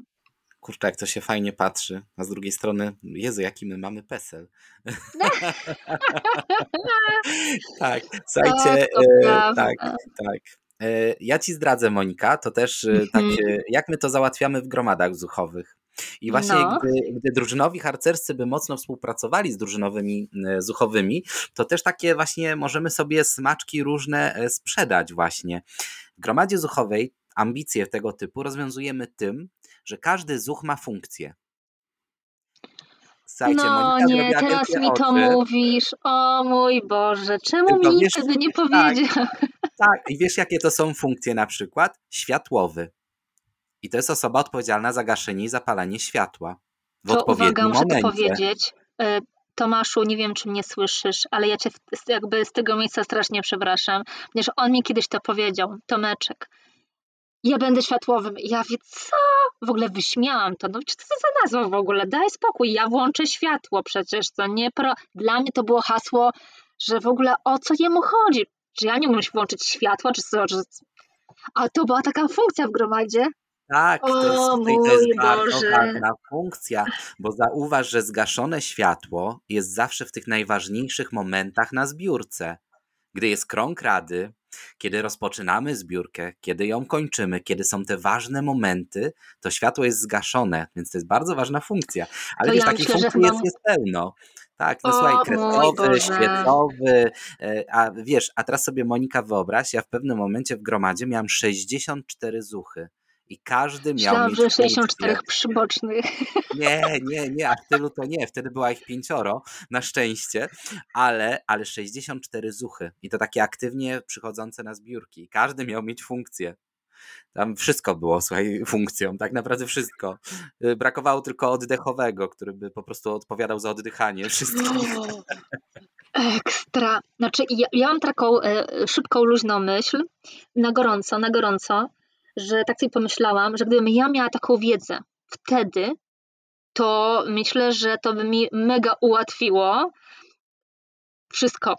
kurczę, jak to się fajnie patrzy, a z drugiej strony, Jezu, jaki my mamy PESEL. tak, słuchajcie, tak, e, tak, tak. E, ja ci zdradzę, Monika, to też tak, jak my to załatwiamy w gromadach zuchowych. I właśnie no. gdy, gdy drużynowi harcerscy by mocno współpracowali z drużynowymi zuchowymi, to też takie właśnie możemy sobie smaczki różne sprzedać właśnie. W gromadzie zuchowej ambicje tego typu rozwiązujemy tym, że każdy zuch ma funkcję. Słuchajcie, no nie, teraz mi to oczy. mówisz. O mój Boże, czemu Tylko mi wtedy nie tak, powiedział? Tak, tak, i wiesz jakie to są funkcje na przykład? Światłowy. I to jest osoba odpowiedzialna za gaszenie i zapalanie światła. W to uwaga, muszę momencie. to powiedzieć. E, Tomaszu, nie wiem, czy mnie słyszysz, ale ja cię jakby z tego miejsca strasznie przepraszam, ponieważ on mi kiedyś to powiedział, Tomeczek ja będę światłowym. Ja wie, co? W ogóle wyśmiałam to. No, co to za nazwa w ogóle? Daj spokój, ja włączę światło przecież, to nie pro... Dla mnie to było hasło, że w ogóle o co jemu chodzi? Czy ja nie muszę włączyć światła, czy co? Czy... A to była taka funkcja w gromadzie. Tak, to jest, o, to jest bardzo ważna funkcja, bo zauważ, że zgaszone światło jest zawsze w tych najważniejszych momentach na zbiórce. Gdy jest krąg rady, kiedy rozpoczynamy zbiórkę, kiedy ją kończymy, kiedy są te ważne momenty, to światło jest zgaszone, więc to jest bardzo ważna funkcja. Ale wiesz, ja takich myślę, funkcji jest, jest pełno. Tak, no o, słuchaj, świecowy, e, a wiesz, a teraz sobie Monika wyobraź, ja w pewnym momencie w gromadzie miałam 64 zuchy i każdy miał Myślałam, mieć że 64 funkcję. przybocznych. Nie, nie, nie, a tylu to nie, wtedy była ich pięcioro, na szczęście, ale, ale 64 zuchy i to takie aktywnie przychodzące na zbiórki. Każdy miał mieć funkcję. Tam wszystko było, słuchaj, funkcją, tak naprawdę wszystko. Y, brakowało tylko oddechowego, który by po prostu odpowiadał za oddychanie wszystkich. Ekstra. Znaczy, ja, ja mam taką e, szybką, luźną myśl, na gorąco, na gorąco, że tak sobie pomyślałam, że gdybym ja miała taką wiedzę wtedy, to myślę, że to by mi mega ułatwiło wszystko.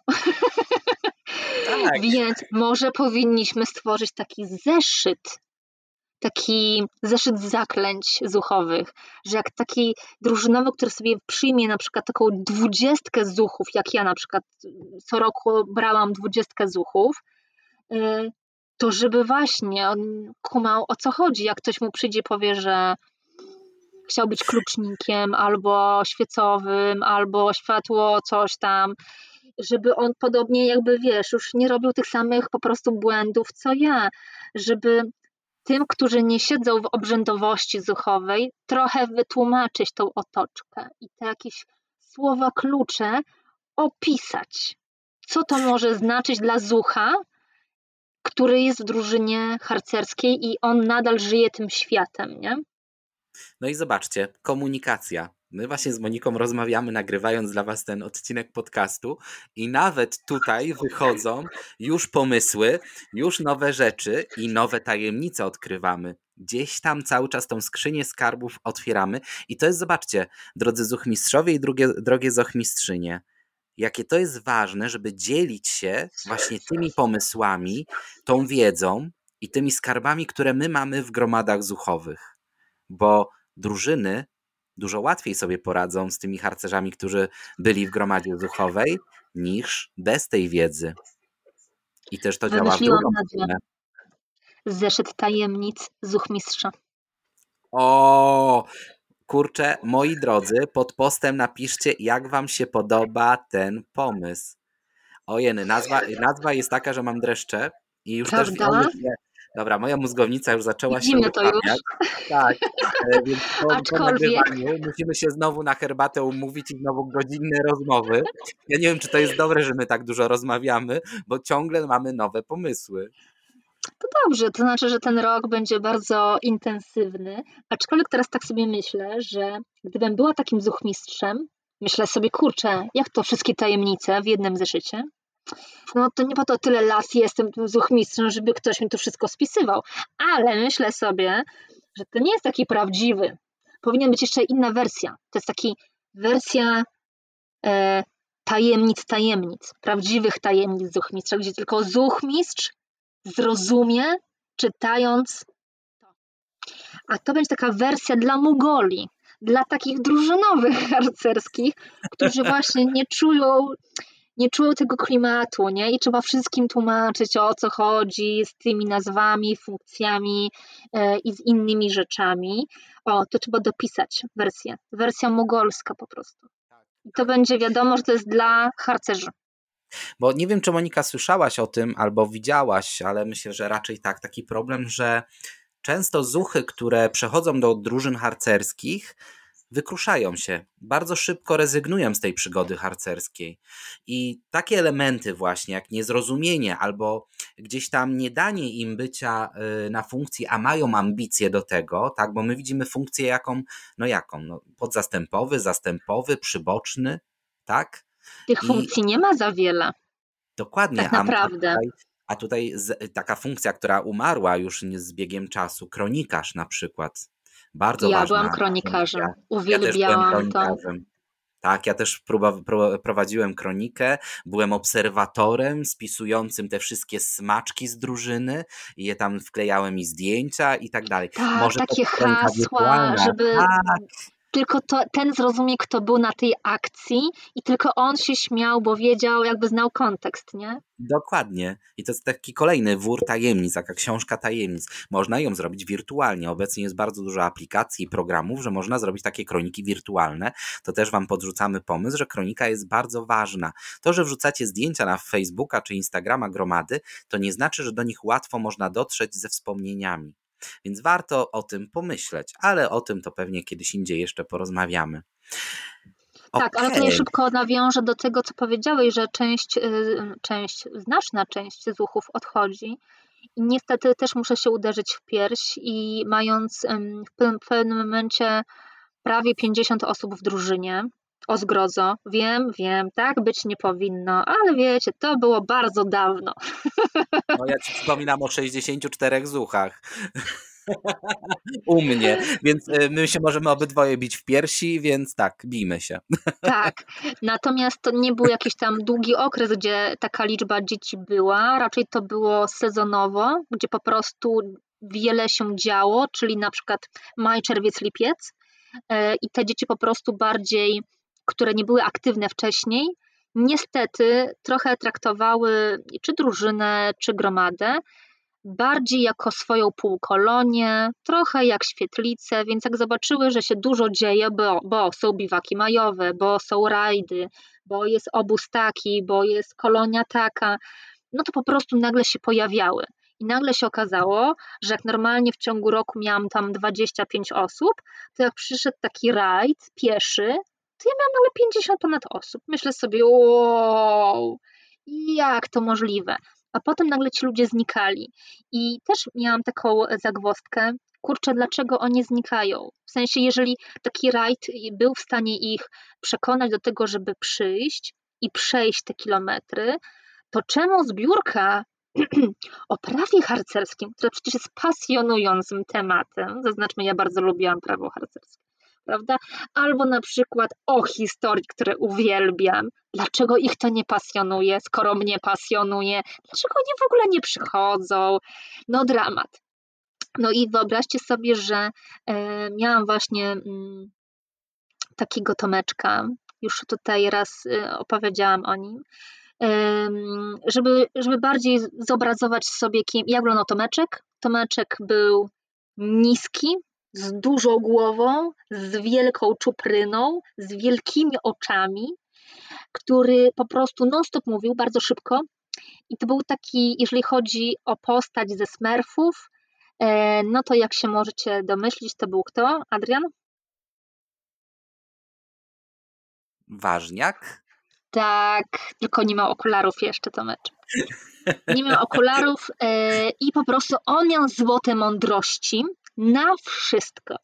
Tak. Więc może powinniśmy stworzyć taki zeszyt, taki zeszyt zaklęć zuchowych, że jak taki drużynowy, który sobie przyjmie na przykład taką dwudziestkę zuchów, jak ja na przykład co roku brałam dwudziestkę zuchów, y, to żeby właśnie on kumał o co chodzi, jak ktoś mu przyjdzie powie, że chciał być klucznikiem albo świecowym, albo światło coś tam, żeby on podobnie jakby wiesz, już nie robił tych samych po prostu błędów co ja, żeby tym, którzy nie siedzą w obrzędowości zuchowej, trochę wytłumaczyć tą otoczkę i te jakieś słowa klucze opisać. Co to może znaczyć dla zucha, który jest w drużynie harcerskiej i on nadal żyje tym światem, nie? No i zobaczcie, komunikacja. My właśnie z Moniką rozmawiamy, nagrywając dla Was ten odcinek podcastu, i nawet tutaj wychodzą już pomysły, już nowe rzeczy i nowe tajemnice odkrywamy. Gdzieś tam cały czas tą skrzynię skarbów otwieramy, i to jest, zobaczcie, drodzy zuchmistrzowie i drugie, drogie zochmistrzynie, jakie to jest ważne, żeby dzielić się właśnie tymi pomysłami, tą wiedzą i tymi skarbami, które my mamy w gromadach zuchowych. Bo drużyny dużo łatwiej sobie poradzą z tymi harcerzami, którzy byli w gromadzie zuchowej, niż bez tej wiedzy. I też to działa w drugą stronę. Zeszyt tajemnic Zuchmistrza. O, kurczę, moi drodzy, pod postem napiszcie, jak wam się podoba ten pomysł. Ojeny, nazwa, nazwa jest taka, że mam dreszcze i już Prawda? też Dobra, moja mózgownica już zaczęła Widzimy się uruchamiać. Tak, e, więc po, Aczkolwiek... po musimy się znowu na herbatę umówić i znowu godzinne rozmowy. Ja nie wiem, czy to jest dobre, że my tak dużo rozmawiamy, bo ciągle mamy nowe pomysły. To dobrze, to znaczy, że ten rok będzie bardzo intensywny, aczkolwiek teraz tak sobie myślę, że gdybym była takim zuchmistrzem, myślę sobie, kurczę, jak to wszystkie tajemnice w jednym zeszycie, no to nie po to tyle lat jestem zuchmistrzem, żeby ktoś mi to wszystko spisywał, ale myślę sobie, że to nie jest taki prawdziwy. Powinien być jeszcze inna wersja. To jest taki wersja e, tajemnic, tajemnic, prawdziwych tajemnic zuchmistrza, gdzie tylko zuchmistrz zrozumie, czytając to. A to będzie taka wersja dla Mugoli, dla takich drużynowych harcerskich, którzy właśnie nie czują, nie czują tego klimatu, nie? I trzeba wszystkim tłumaczyć o co chodzi z tymi nazwami, funkcjami e, i z innymi rzeczami. O, to trzeba dopisać wersję. Wersja mogolska po prostu. I to będzie wiadomo, że to jest dla harcerzy. Bo nie wiem, czy Monika słyszałaś o tym albo widziałaś, ale myślę, że raczej tak. Taki problem, że często zuchy, które przechodzą do drużyn harcerskich, wykruszają się, bardzo szybko rezygnują z tej przygody harcerskiej. I takie elementy, właśnie jak niezrozumienie albo gdzieś tam nie danie im bycia y, na funkcji, a mają ambicje do tego, tak, bo my widzimy funkcję jaką, no jaką, no, podzastępowy, zastępowy, przyboczny, tak? Tych I... funkcji nie ma za wiele. Dokładnie. Tak naprawdę. A tutaj, a tutaj taka funkcja, która umarła już z biegiem czasu, kronikarz na przykład. Bardzo ja ważna. byłam kronikarzem. Ja, Uwielbiałam ja kronikarzem. to. Tak, ja też prowadziłem kronikę, byłem obserwatorem spisującym te wszystkie smaczki z drużyny i je tam wklejałem i zdjęcia i tak dalej. Tak, Może takie hasła, żeby tak tylko to, ten zrozumie, kto był na tej akcji i tylko on się śmiał, bo wiedział, jakby znał kontekst, nie? Dokładnie. I to jest taki kolejny wór tajemnic, taka książka tajemnic. Można ją zrobić wirtualnie. Obecnie jest bardzo dużo aplikacji i programów, że można zrobić takie kroniki wirtualne. To też Wam podrzucamy pomysł, że kronika jest bardzo ważna. To, że wrzucacie zdjęcia na Facebooka czy Instagrama gromady, to nie znaczy, że do nich łatwo można dotrzeć ze wspomnieniami. Więc warto o tym pomyśleć, ale o tym to pewnie kiedyś indziej jeszcze porozmawiamy. Tak, okay. ale tutaj szybko nawiążę do tego, co powiedziałeś, że część, y, część, znaczna część zuchów odchodzi. I niestety też muszę się uderzyć w pierś i mając w pewnym momencie prawie 50 osób w drużynie, o zgrozo, wiem, wiem, tak być nie powinno, ale wiecie, to było bardzo dawno. No ja ci przypominam o 64 zuchach. U mnie, więc y, my się możemy obydwoje bić w piersi, więc tak, bijmy się. Tak, natomiast to nie był jakiś tam długi okres, gdzie taka liczba dzieci była, raczej to było sezonowo, gdzie po prostu wiele się działo, czyli na przykład maj, czerwiec, lipiec e, i te dzieci po prostu bardziej które nie były aktywne wcześniej, niestety trochę traktowały czy drużynę, czy gromadę bardziej jako swoją półkolonię, trochę jak świetlice, więc jak zobaczyły, że się dużo dzieje, bo, bo są biwaki majowe, bo są rajdy, bo jest obóz taki, bo jest kolonia taka, no to po prostu nagle się pojawiały. I nagle się okazało, że jak normalnie w ciągu roku miałam tam 25 osób, to jak przyszedł taki rajd pieszy, to ja miałam nagle 50 ponad osób. Myślę sobie, wow, jak to możliwe? A potem nagle ci ludzie znikali. I też miałam taką zagwozdkę, kurczę, dlaczego oni znikają? W sensie, jeżeli taki rajd był w stanie ich przekonać do tego, żeby przyjść i przejść te kilometry, to czemu zbiórka o prawie harcerskim, które przecież jest pasjonującym tematem, zaznaczmy, ja bardzo lubiłam prawo harcerskie, prawda? Albo na przykład o historii, które uwielbiam. Dlaczego ich to nie pasjonuje, skoro mnie pasjonuje? Dlaczego oni w ogóle nie przychodzą? No dramat. No i wyobraźcie sobie, że e, miałam właśnie mm, takiego Tomeczka, już tutaj raz e, opowiedziałam o nim, żeby, żeby bardziej zobrazować sobie, kim, jak wyglądał Tomeczek. Tomeczek był niski, z dużą głową, z wielką czupryną, z wielkimi oczami, który po prostu non-stop mówił bardzo szybko. I to był taki, jeżeli chodzi o postać ze Smurfów, e, no to jak się możecie domyślić, to był kto? Adrian? Ważniak? Tak, tylko nie miał okularów jeszcze to mecz. Nie miał okularów e, i po prostu on miał złote mądrości na wszystko.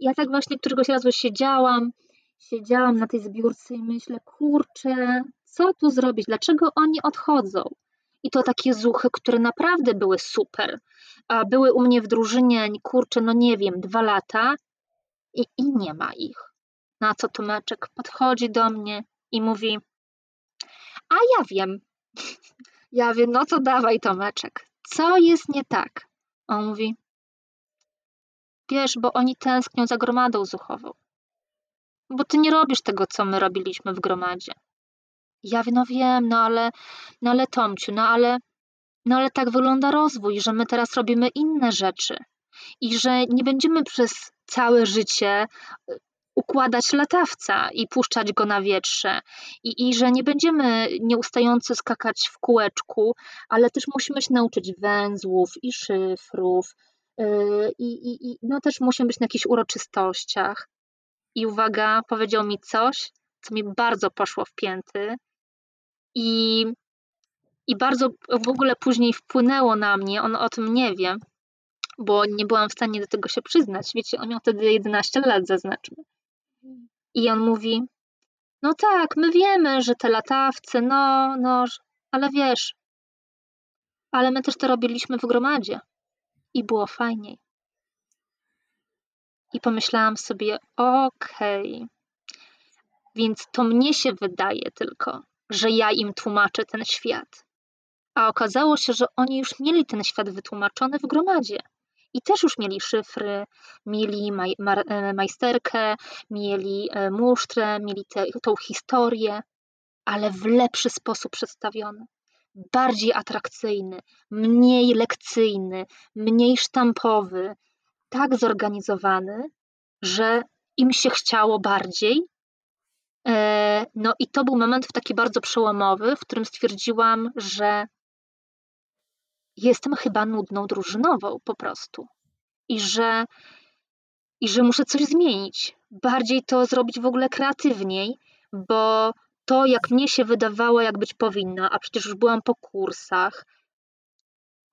Ja tak właśnie któregoś razu siedziałam, siedziałam na tej zbiórce i myślę, kurczę, co tu zrobić? Dlaczego oni odchodzą? I to takie zuchy, które naprawdę były super. Były u mnie w drużynie, kurczę, no nie wiem, dwa lata i, i nie ma ich. Na co Tomeczek podchodzi do mnie i mówi, a ja wiem. Ja wiem, no to dawaj Tomeczek. Co jest nie tak? On mówi, wiesz, bo oni tęsknią za gromadą zuchową. Bo ty nie robisz tego, co my robiliśmy w gromadzie. Ja no wiem, no ale, no ale Tomciu, no ale, no ale tak wygląda rozwój, że my teraz robimy inne rzeczy i że nie będziemy przez całe życie układać latawca i puszczać go na wietrze. I, I że nie będziemy nieustająco skakać w kółeczku, ale też musimy się nauczyć węzłów i szyfrów. I, i, i no też musimy być na jakichś uroczystościach. I uwaga, powiedział mi coś, co mi bardzo poszło w pięty. I, i bardzo w ogóle później wpłynęło na mnie. On o tym nie wie, bo nie byłam w stanie do tego się przyznać. Wiecie, on miał wtedy 11 lat, zaznaczmy. I on mówi, no tak, my wiemy, że te latawce, no, no, ale wiesz, ale my też to robiliśmy w gromadzie i było fajniej. I pomyślałam sobie, okej, okay. więc to mnie się wydaje tylko, że ja im tłumaczę ten świat. A okazało się, że oni już mieli ten świat wytłumaczony w gromadzie i też już mieli szyfry, mieli maj, e, majsterkę, mieli e, musztrę, mieli te, tą historię, ale w lepszy sposób przedstawiony. Bardziej atrakcyjny, mniej lekcyjny, mniej sztampowy, tak zorganizowany, że im się chciało bardziej. E, no i to był moment taki bardzo przełomowy, w którym stwierdziłam, że jestem chyba nudną drużynową po prostu. I że, I że muszę coś zmienić. Bardziej to zrobić w ogóle kreatywniej, bo to, jak mnie się wydawało, jak być powinno, a przecież już byłam po kursach,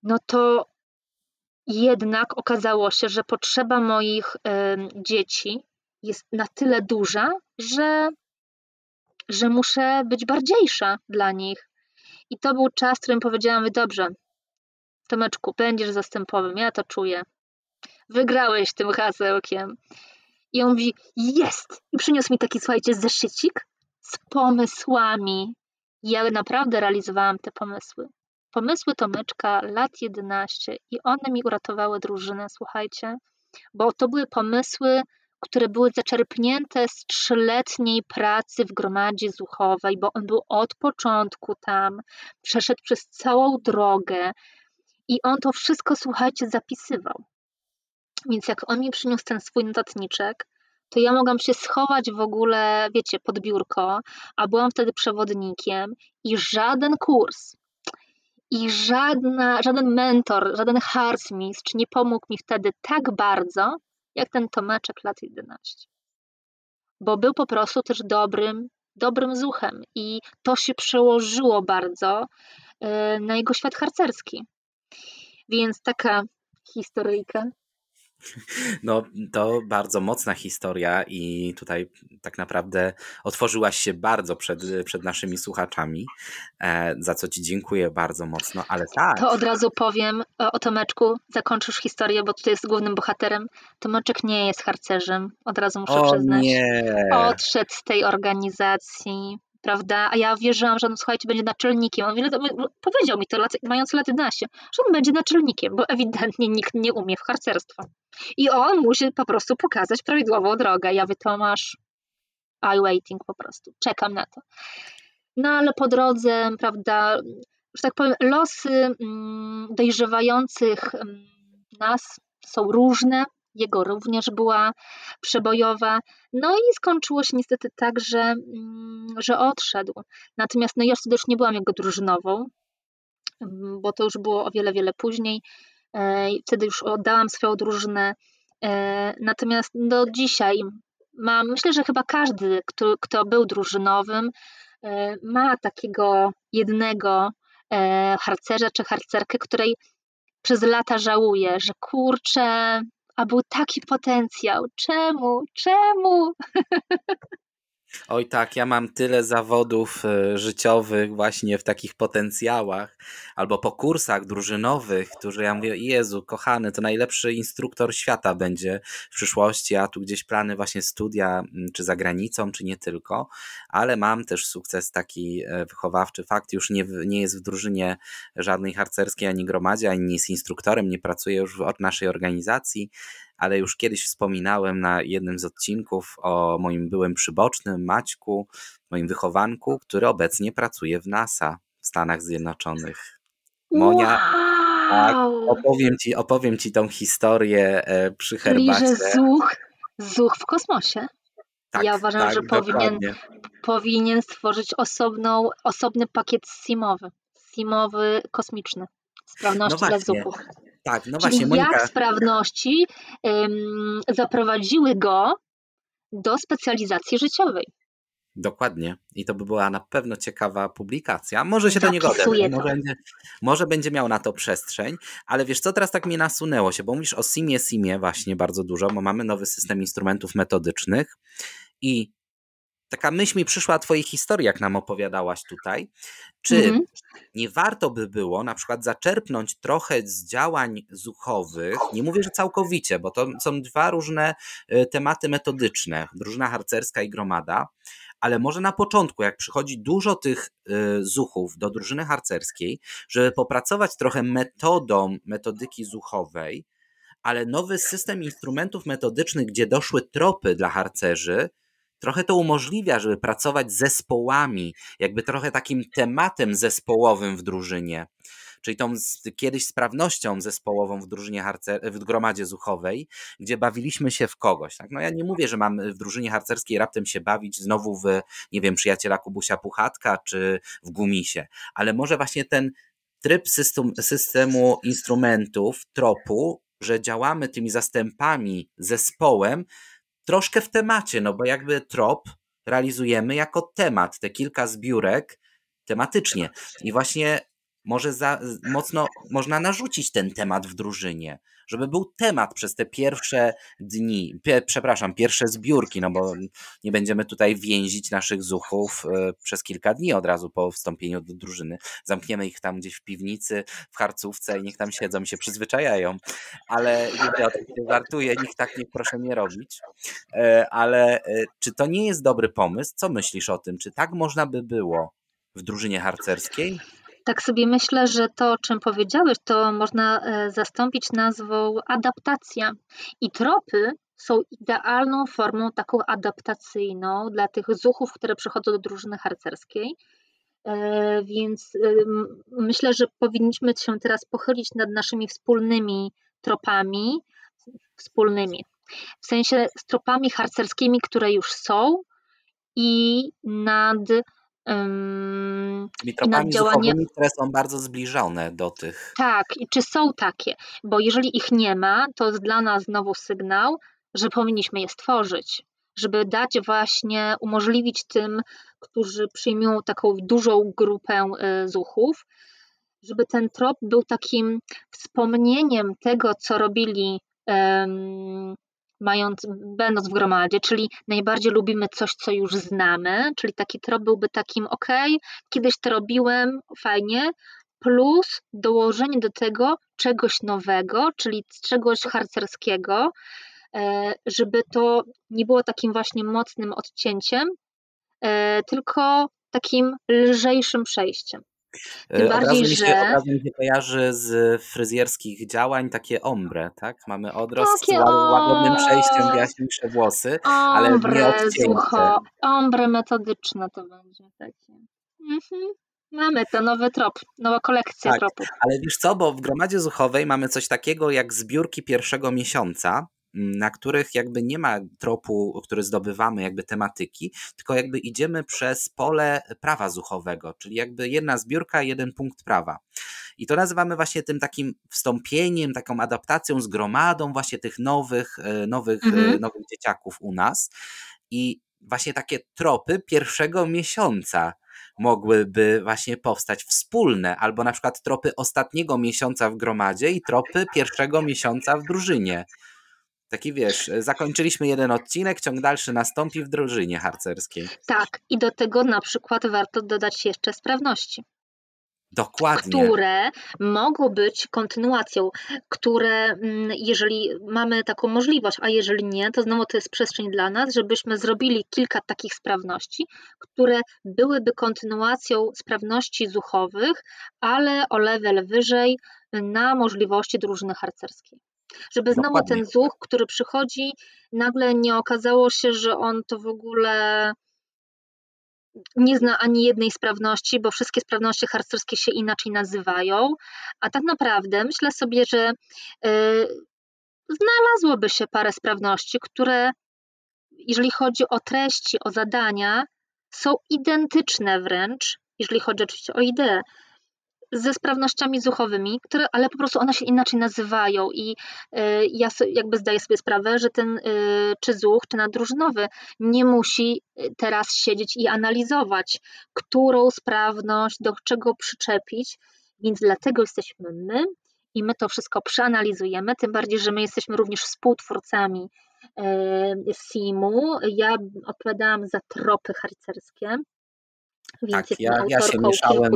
no to jednak okazało się, że potrzeba moich y, dzieci jest na tyle duża, że, że muszę być bardziejsza dla nich. I to był czas, w którym powiedziałam: Dobrze, Tomeczku, będziesz zastępowym, ja to czuję. Wygrałeś tym hasełkiem. I on mówi, jest! I przyniósł mi taki, słuchajcie, zeszycik z pomysłami. Ja naprawdę realizowałam te pomysły. Pomysły Tomeczka, lat 11 i one mi uratowały drużynę, słuchajcie, bo to były pomysły, które były zaczerpnięte z trzyletniej pracy w gromadzie zuchowej, bo on był od początku tam, przeszedł przez całą drogę, i on to wszystko, słuchajcie, zapisywał. Więc jak on mi przyniósł ten swój notatniczek, to ja mogłam się schować w ogóle, wiecie, pod biurko, a byłam wtedy przewodnikiem i żaden kurs, i żadna, żaden mentor, żaden harcmistrz nie pomógł mi wtedy tak bardzo, jak ten Tomeczek lat 11. Bo był po prostu też dobrym, dobrym zuchem i to się przełożyło bardzo y, na jego świat harcerski. Więc taka historyjka. No, to bardzo mocna historia i tutaj tak naprawdę otworzyłaś się bardzo przed, przed naszymi słuchaczami, e, za co Ci dziękuję bardzo mocno, ale tak. To od razu powiem o Tomeczku, zakończysz historię, bo tutaj jest głównym bohaterem. Tomeczek nie jest harcerzem, od razu muszę o przyznać. nie! Odszedł z tej organizacji, prawda? A ja wierzyłam, że no słuchajcie, będzie naczelnikiem. On powiedział mi to, mając lat 11, że on będzie naczelnikiem, bo ewidentnie nikt nie umie w harcerstwo. I on musi po prostu pokazać prawidłową drogę. Ja wy Tomasz, I waiting po prostu, czekam na to. No ale po drodze, prawda, że tak powiem, losy mm, dojrzewających mm, nas są różne, jego również była przebojowa. No i skończyło się niestety tak, że, mm, że odszedł. Natomiast no ja już nie byłam jego drużynową, bo to już było o wiele, wiele później. E, wtedy już oddałam swoją drużynę. E, natomiast do dzisiaj mam, myślę, że chyba każdy, kto, kto był drużynowym, e, ma takiego jednego harcerza czy harcerkę, której przez lata żałuje, że kurczę, a był taki potencjał. Czemu? Czemu? Oj tak, ja mam tyle zawodów e, życiowych właśnie w takich potencjałach, albo po kursach drużynowych, którzy ja mówię, Jezu, kochany, to najlepszy instruktor świata będzie w przyszłości, a tu gdzieś plany właśnie studia, czy za granicą, czy nie tylko, ale mam też sukces taki e, wychowawczy. Fakt, już nie, nie jest w drużynie żadnej harcerskiej ani gromadzie, ani nie jest instruktorem, nie pracuje już w naszej organizacji, ale już kiedyś wspominałem na jednym z odcinków o moim byłym przybocznym Maćku, moim wychowanku, który obecnie pracuje w NASA w Stanach Zjednoczonych. Monia, wow. tak, opowiem, ci, opowiem ci tą historię e, przy herbacie. Czyli, że zuch, zuch w kosmosie. Tak, ja uważam, tak, że powinien, powinien stworzyć osobną, osobny pakiet SIM-owy, SIM-owy kosmiczny, sprawności no dla zuchów. Tak, no Czyli właśnie, Monika. jak sprawności um, zaprowadziły go do specjalizacji życiowej. Dokładnie. I to by była na pewno ciekawa publikacja. Może się do niego odezwie, może będzie, może będzie miał na to przestrzeń, ale wiesz co, teraz tak mnie nasunęło się, bo mówisz o SIMie, SIMie właśnie bardzo dużo, bo mamy nowy system instrumentów metodycznych i taka myśl mi przyszła twojej historii, jak nam opowiadałaś tutaj. Czy mhm. nie warto by było na przykład zaczerpnąć trochę z działań zuchowych, nie mówię, że całkowicie, bo to są dwa różne y, tematy metodyczne, drużyna harcerska i gromada, ale może na początku, jak przychodzi dużo tych y, zuchów do drużyny harcerskiej, żeby popracować trochę metodą metodyki zuchowej, ale nowy system instrumentów metodycznych, gdzie doszły tropy dla harcerzy, trochę to umożliwia, żeby pracować z zespołami, jakby trochę takim tematem zespołowym w drużynie. Czyli tą kiedyś sprawnością zespołową w drużynie harcer, w gromadzie zuchowej, gdzie bawiliśmy się w kogoś. Tak? No ja nie mówię, że mam w drużynie harcerskiej raptem się bawić znowu w, nie wiem, przyjaciela Kubusia Puchatka czy w Gumisie, ale może właśnie ten tryb system, systemu instrumentów, tropu, że działamy tymi zastępami zespołem, troszkę w temacie, no bo jakby trop realizujemy jako temat, te kilka zbiórek tematycznie. I właśnie może za, mocno można narzucić ten temat w drużynie, żeby był temat przez te pierwsze dni, pie, przepraszam, pierwsze zbiórki, no bo nie będziemy tutaj więzić naszych zuchów y, przez kilka dni od razu po wstąpieniu do drużyny. Zamkniemy ich tam gdzieś w piwnicy, w harcówce i niech tam siedzą i się przyzwyczajają. Ale nie, tym żartuję, nikt tak nie proszę nie robić. Y, ale y, czy to nie jest dobry pomysł? Co myślisz o tym? Czy tak można by było w drużynie harcerskiej? Tak sobie myślę, że to, o czym powiedziałeś, to można e, zastąpić nazwą adaptacja. I tropy są idealną formą taką adaptacyjną dla tych zuchów, które przychodzą do drużyny harcerskiej. E, więc myślę, że powinniśmy się teraz pochylić nad naszymi wspólnymi tropami, wspólnymi, w sensie z tropami harcerskimi, które już są i nad Tymi tropami działanie... które są bardzo zbliżone do tych. Tak, i czy są takie? Bo jeżeli ich nie ma, to jest dla nas znowu sygnał, że powinniśmy je stworzyć, żeby dać właśnie, umożliwić tym, którzy przyjmują taką dużą grupę y, zuchów, żeby ten trop był takim wspomnieniem tego, co robili mając, będąc w gromadzie, czyli najbardziej lubimy coś, co już znamy, czyli taki trop byłby takim, ok, kiedyś to robiłem, fajnie, plus dołożenie do tego czegoś nowego, czyli czegoś harcerskiego, e, żeby to nie było takim właśnie mocnym odcięciem, e, tylko takim lżejszym przejściem. Tym bardziej, od razu mi się, że... Od razu mi się kojarzy z fryzjerskich działań takie ombre, tak? Mamy odrost takie z łagodnym przejściem, jaśniejsze włosy, ale nie odcięte. Ombre metodyczne to będzie takie. Mhm. Mamy to nowy trop, nowa kolekcja tak, tropów. Ale wiesz co, bo w Gromadzie Zuchowej mamy coś takiego jak zbiórki pierwszego miesiąca, na których jakby nie ma tropu, który zdobywamy, jakby tematyki, tylko jakby idziemy przez pole prawa zuchowego, czyli jakby jedna zbiórka, jeden punkt prawa. I to nazywamy właśnie tym takim wstąpieniem, taką adaptacją z gromadą właśnie tych nowych, e, nowych, e, mhm. nowych dzieciaków u nas. I właśnie takie tropy pierwszego miesiąca mogłyby właśnie powstać wspólne, albo na przykład tropy ostatniego miesiąca w gromadzie i tropy pierwszego miesiąca w drużynie. Taki wiesz, zakończyliśmy jeden odcinek, ciąg dalszy nastąpi w drużynie harcerskiej. Tak, i do tego na przykład warto dodać jeszcze sprawności. Dokładnie. Które mogą być kontynuacją, które mm, jeżeli mamy taką możliwość, a jeżeli nie, to znowu to jest przestrzeń dla nas, żebyśmy zrobili kilka takich sprawności, które byłyby kontynuacją sprawności zuchowych, ale o level wyżej na możliwości drużyny harcerskiej. Żeby znowu Dokładnie. ten zuch, który przychodzi, nagle nie okazało się, że on to w ogóle nie zna ani jednej sprawności, bo wszystkie sprawności harcerskie się inaczej nazywają, a tak naprawdę myślę sobie, że yy, znalazłoby się parę sprawności, które jeżeli chodzi o treści, o zadania, są identyczne wręcz, jeżeli chodzi oczywiście o ideę, ze sprawnościami zuchowymi, które, ale po prostu one się inaczej nazywają i y, ja jakby zdaję sobie sprawę, że ten y, czy zuch, czy nadrużynowy nie musi y, teraz siedzieć i analizować, którą sprawność do czego przyczepić, więc dlatego jesteśmy my i my to wszystko przeanalizujemy, tym bardziej, że my jesteśmy również współtwórcami SIM-u. Ja odpowiadałam za tropy harcerskie, tak, ja, ja, się mieszałem,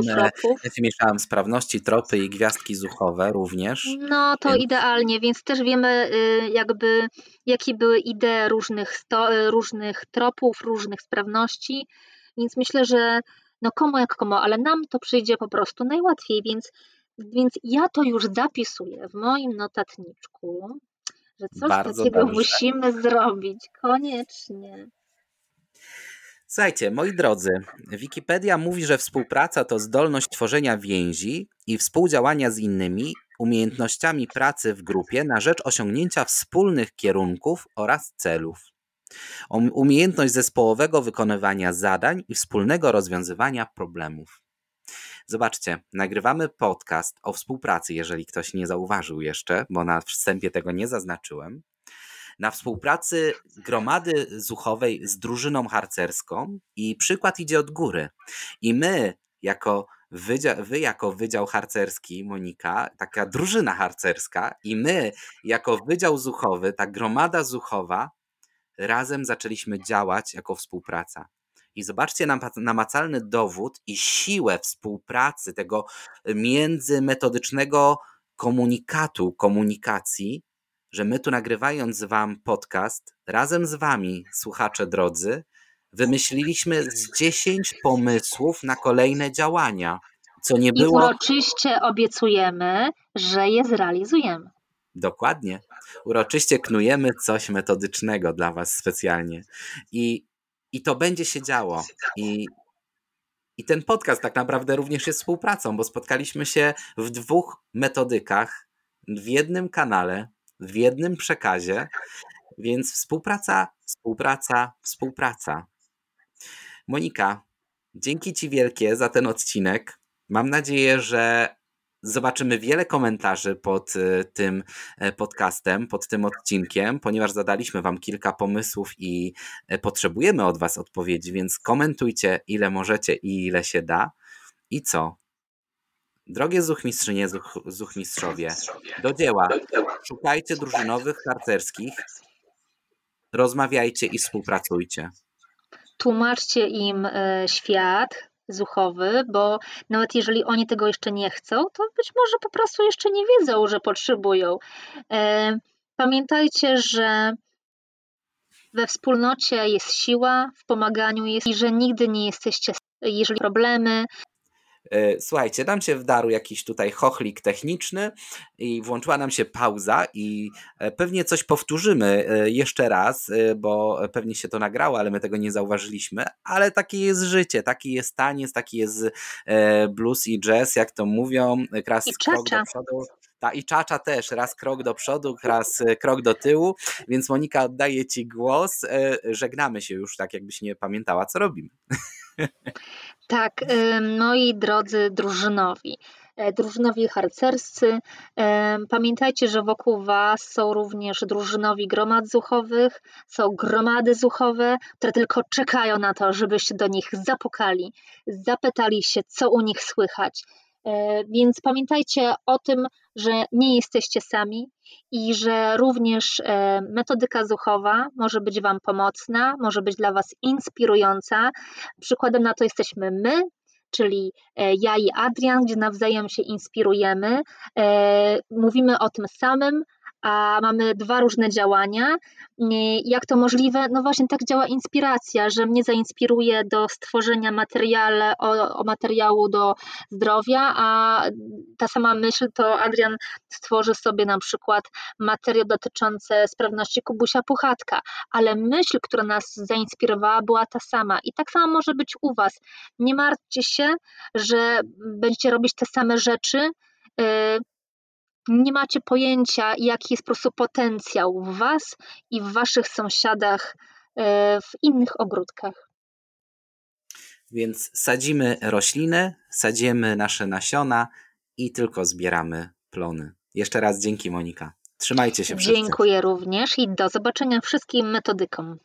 ja się mieszałem sprawności, tropy i gwiazdki zuchowe również. No to więc... idealnie, więc też wiemy y, jakby jakie były idee różnych, sto, y, różnych tropów, różnych sprawności, więc myślę, że no komu jak komu, ale nam to przyjdzie po prostu najłatwiej, więc, więc ja to już zapisuję w moim notatniczku, że coś Bardzo takiego dobrze. musimy zrobić, koniecznie. Słuchajcie, moi drodzy, Wikipedia mówi, że współpraca to zdolność tworzenia więzi i współdziałania z innymi, umiejętnościami pracy w grupie na rzecz osiągnięcia wspólnych kierunków oraz celów. Umiejętność zespołowego wykonywania zadań i wspólnego rozwiązywania problemów. Zobaczcie, nagrywamy podcast o współpracy, jeżeli ktoś nie zauważył jeszcze, bo na wstępie tego nie zaznaczyłem na współpracy gromady zuchowej z drużyną harcerską i przykład idzie od góry. I my, jako wydział, wy jako Wydział Harcerski, Monika, taka drużyna harcerska i my jako Wydział Zuchowy, ta gromada zuchowa, razem zaczęliśmy działać jako współpraca. I zobaczcie namacalny dowód i siłę współpracy tego międzymetodycznego komunikatu, komunikacji, że my tu nagrywając Wam podcast, razem z Wami, słuchacze drodzy, wymyśliliśmy z 10 pomysłów na kolejne działania, co nie było. I uroczyście obiecujemy, że je zrealizujemy. Dokładnie. Uroczyście knujemy coś metodycznego dla Was specjalnie. I, i to będzie się działo. I, I ten podcast tak naprawdę również jest współpracą, bo spotkaliśmy się w dwóch metodykach, w jednym kanale, w jednym przekazie, więc współpraca, współpraca, współpraca. Monika, dzięki Ci wielkie za ten odcinek. Mam nadzieję, że zobaczymy wiele komentarzy pod e, tym e, podcastem, pod tym odcinkiem, ponieważ zadaliśmy Wam kilka pomysłów i e, potrzebujemy od Was odpowiedzi, więc komentujcie ile możecie i ile się da. I co? Drogie zuchmistrzynie, zuch, zuchmistrzowie, do dzieła. Szukajcie drużynowych harcerskich, rozmawiajcie i współpracujcie. Tłumaczcie im e, świat zuchowy, bo nawet jeżeli oni tego jeszcze nie chcą, to być może po prostu jeszcze nie wiedzą, że potrzebują. E, pamiętajcie, że we wspólnocie jest siła, w pomaganiu jest i że nigdy nie jesteście jeżeli problemy, słuchajcie, nam się wdarł jakiś tutaj chochlik techniczny i włączyła nam się pauza i e, pewnie coś powtórzymy e, jeszcze raz, bo pewnie się to nagrało, ale my tego nie zauważyliśmy, ale takie jest życie, taki jest taniec, taki jest blues i jazz, jak to mówią, I krok do przodu. Ta i czacza też, raz krok do przodu, raz krok do tyłu, więc Monika oddaję Ci głos. Żegnamy się już tak, jakbyś nie pamiętała, co robimy. Tak, moi drodzy drużynowi, e, drużynowi harcerscy, pamiętajcie, że wokół Was są również drużynowi gromad zuchowych, są gromady zuchowe, które tylko czekają na to, żebyście do nich zapukali, zapytali się, co u nich słychać. E, więc pamiętajcie o tym, że nie jesteście sami i że również e, metodyka zuchowa może być Wam pomocna, może być dla Was inspirująca. Przykładem na to jesteśmy my, czyli e, ja i Adrian, gdzie nawzajem się inspirujemy. Mówimy o tym samym, a mamy dwa różne działania. Jak to możliwe? No właśnie tak działa inspiracja, że mnie zainspiruje do stworzenia materiale, o, o materiału do zdrowia, a ta sama myśl to Adrian stworzy sobie na przykład materiał dotyczący sprawności Kubusia Puchatka, ale myśl, która nas zainspirowała była ta sama i tak samo może być u Was. Nie martwcie się, że będziecie robić te same rzeczy, y, nie macie pojęcia, jaki jest po prostu potencjał w Was i w Waszych sąsiadach e, w innych ogródkach. Więc sadzimy rośliny, sadzimy nasze nasiona i tylko zbieramy plony. Jeszcze raz dzięki Monika. Trzymajcie się wszyscy. Dziękuję również i do zobaczenia wszystkim metodykom.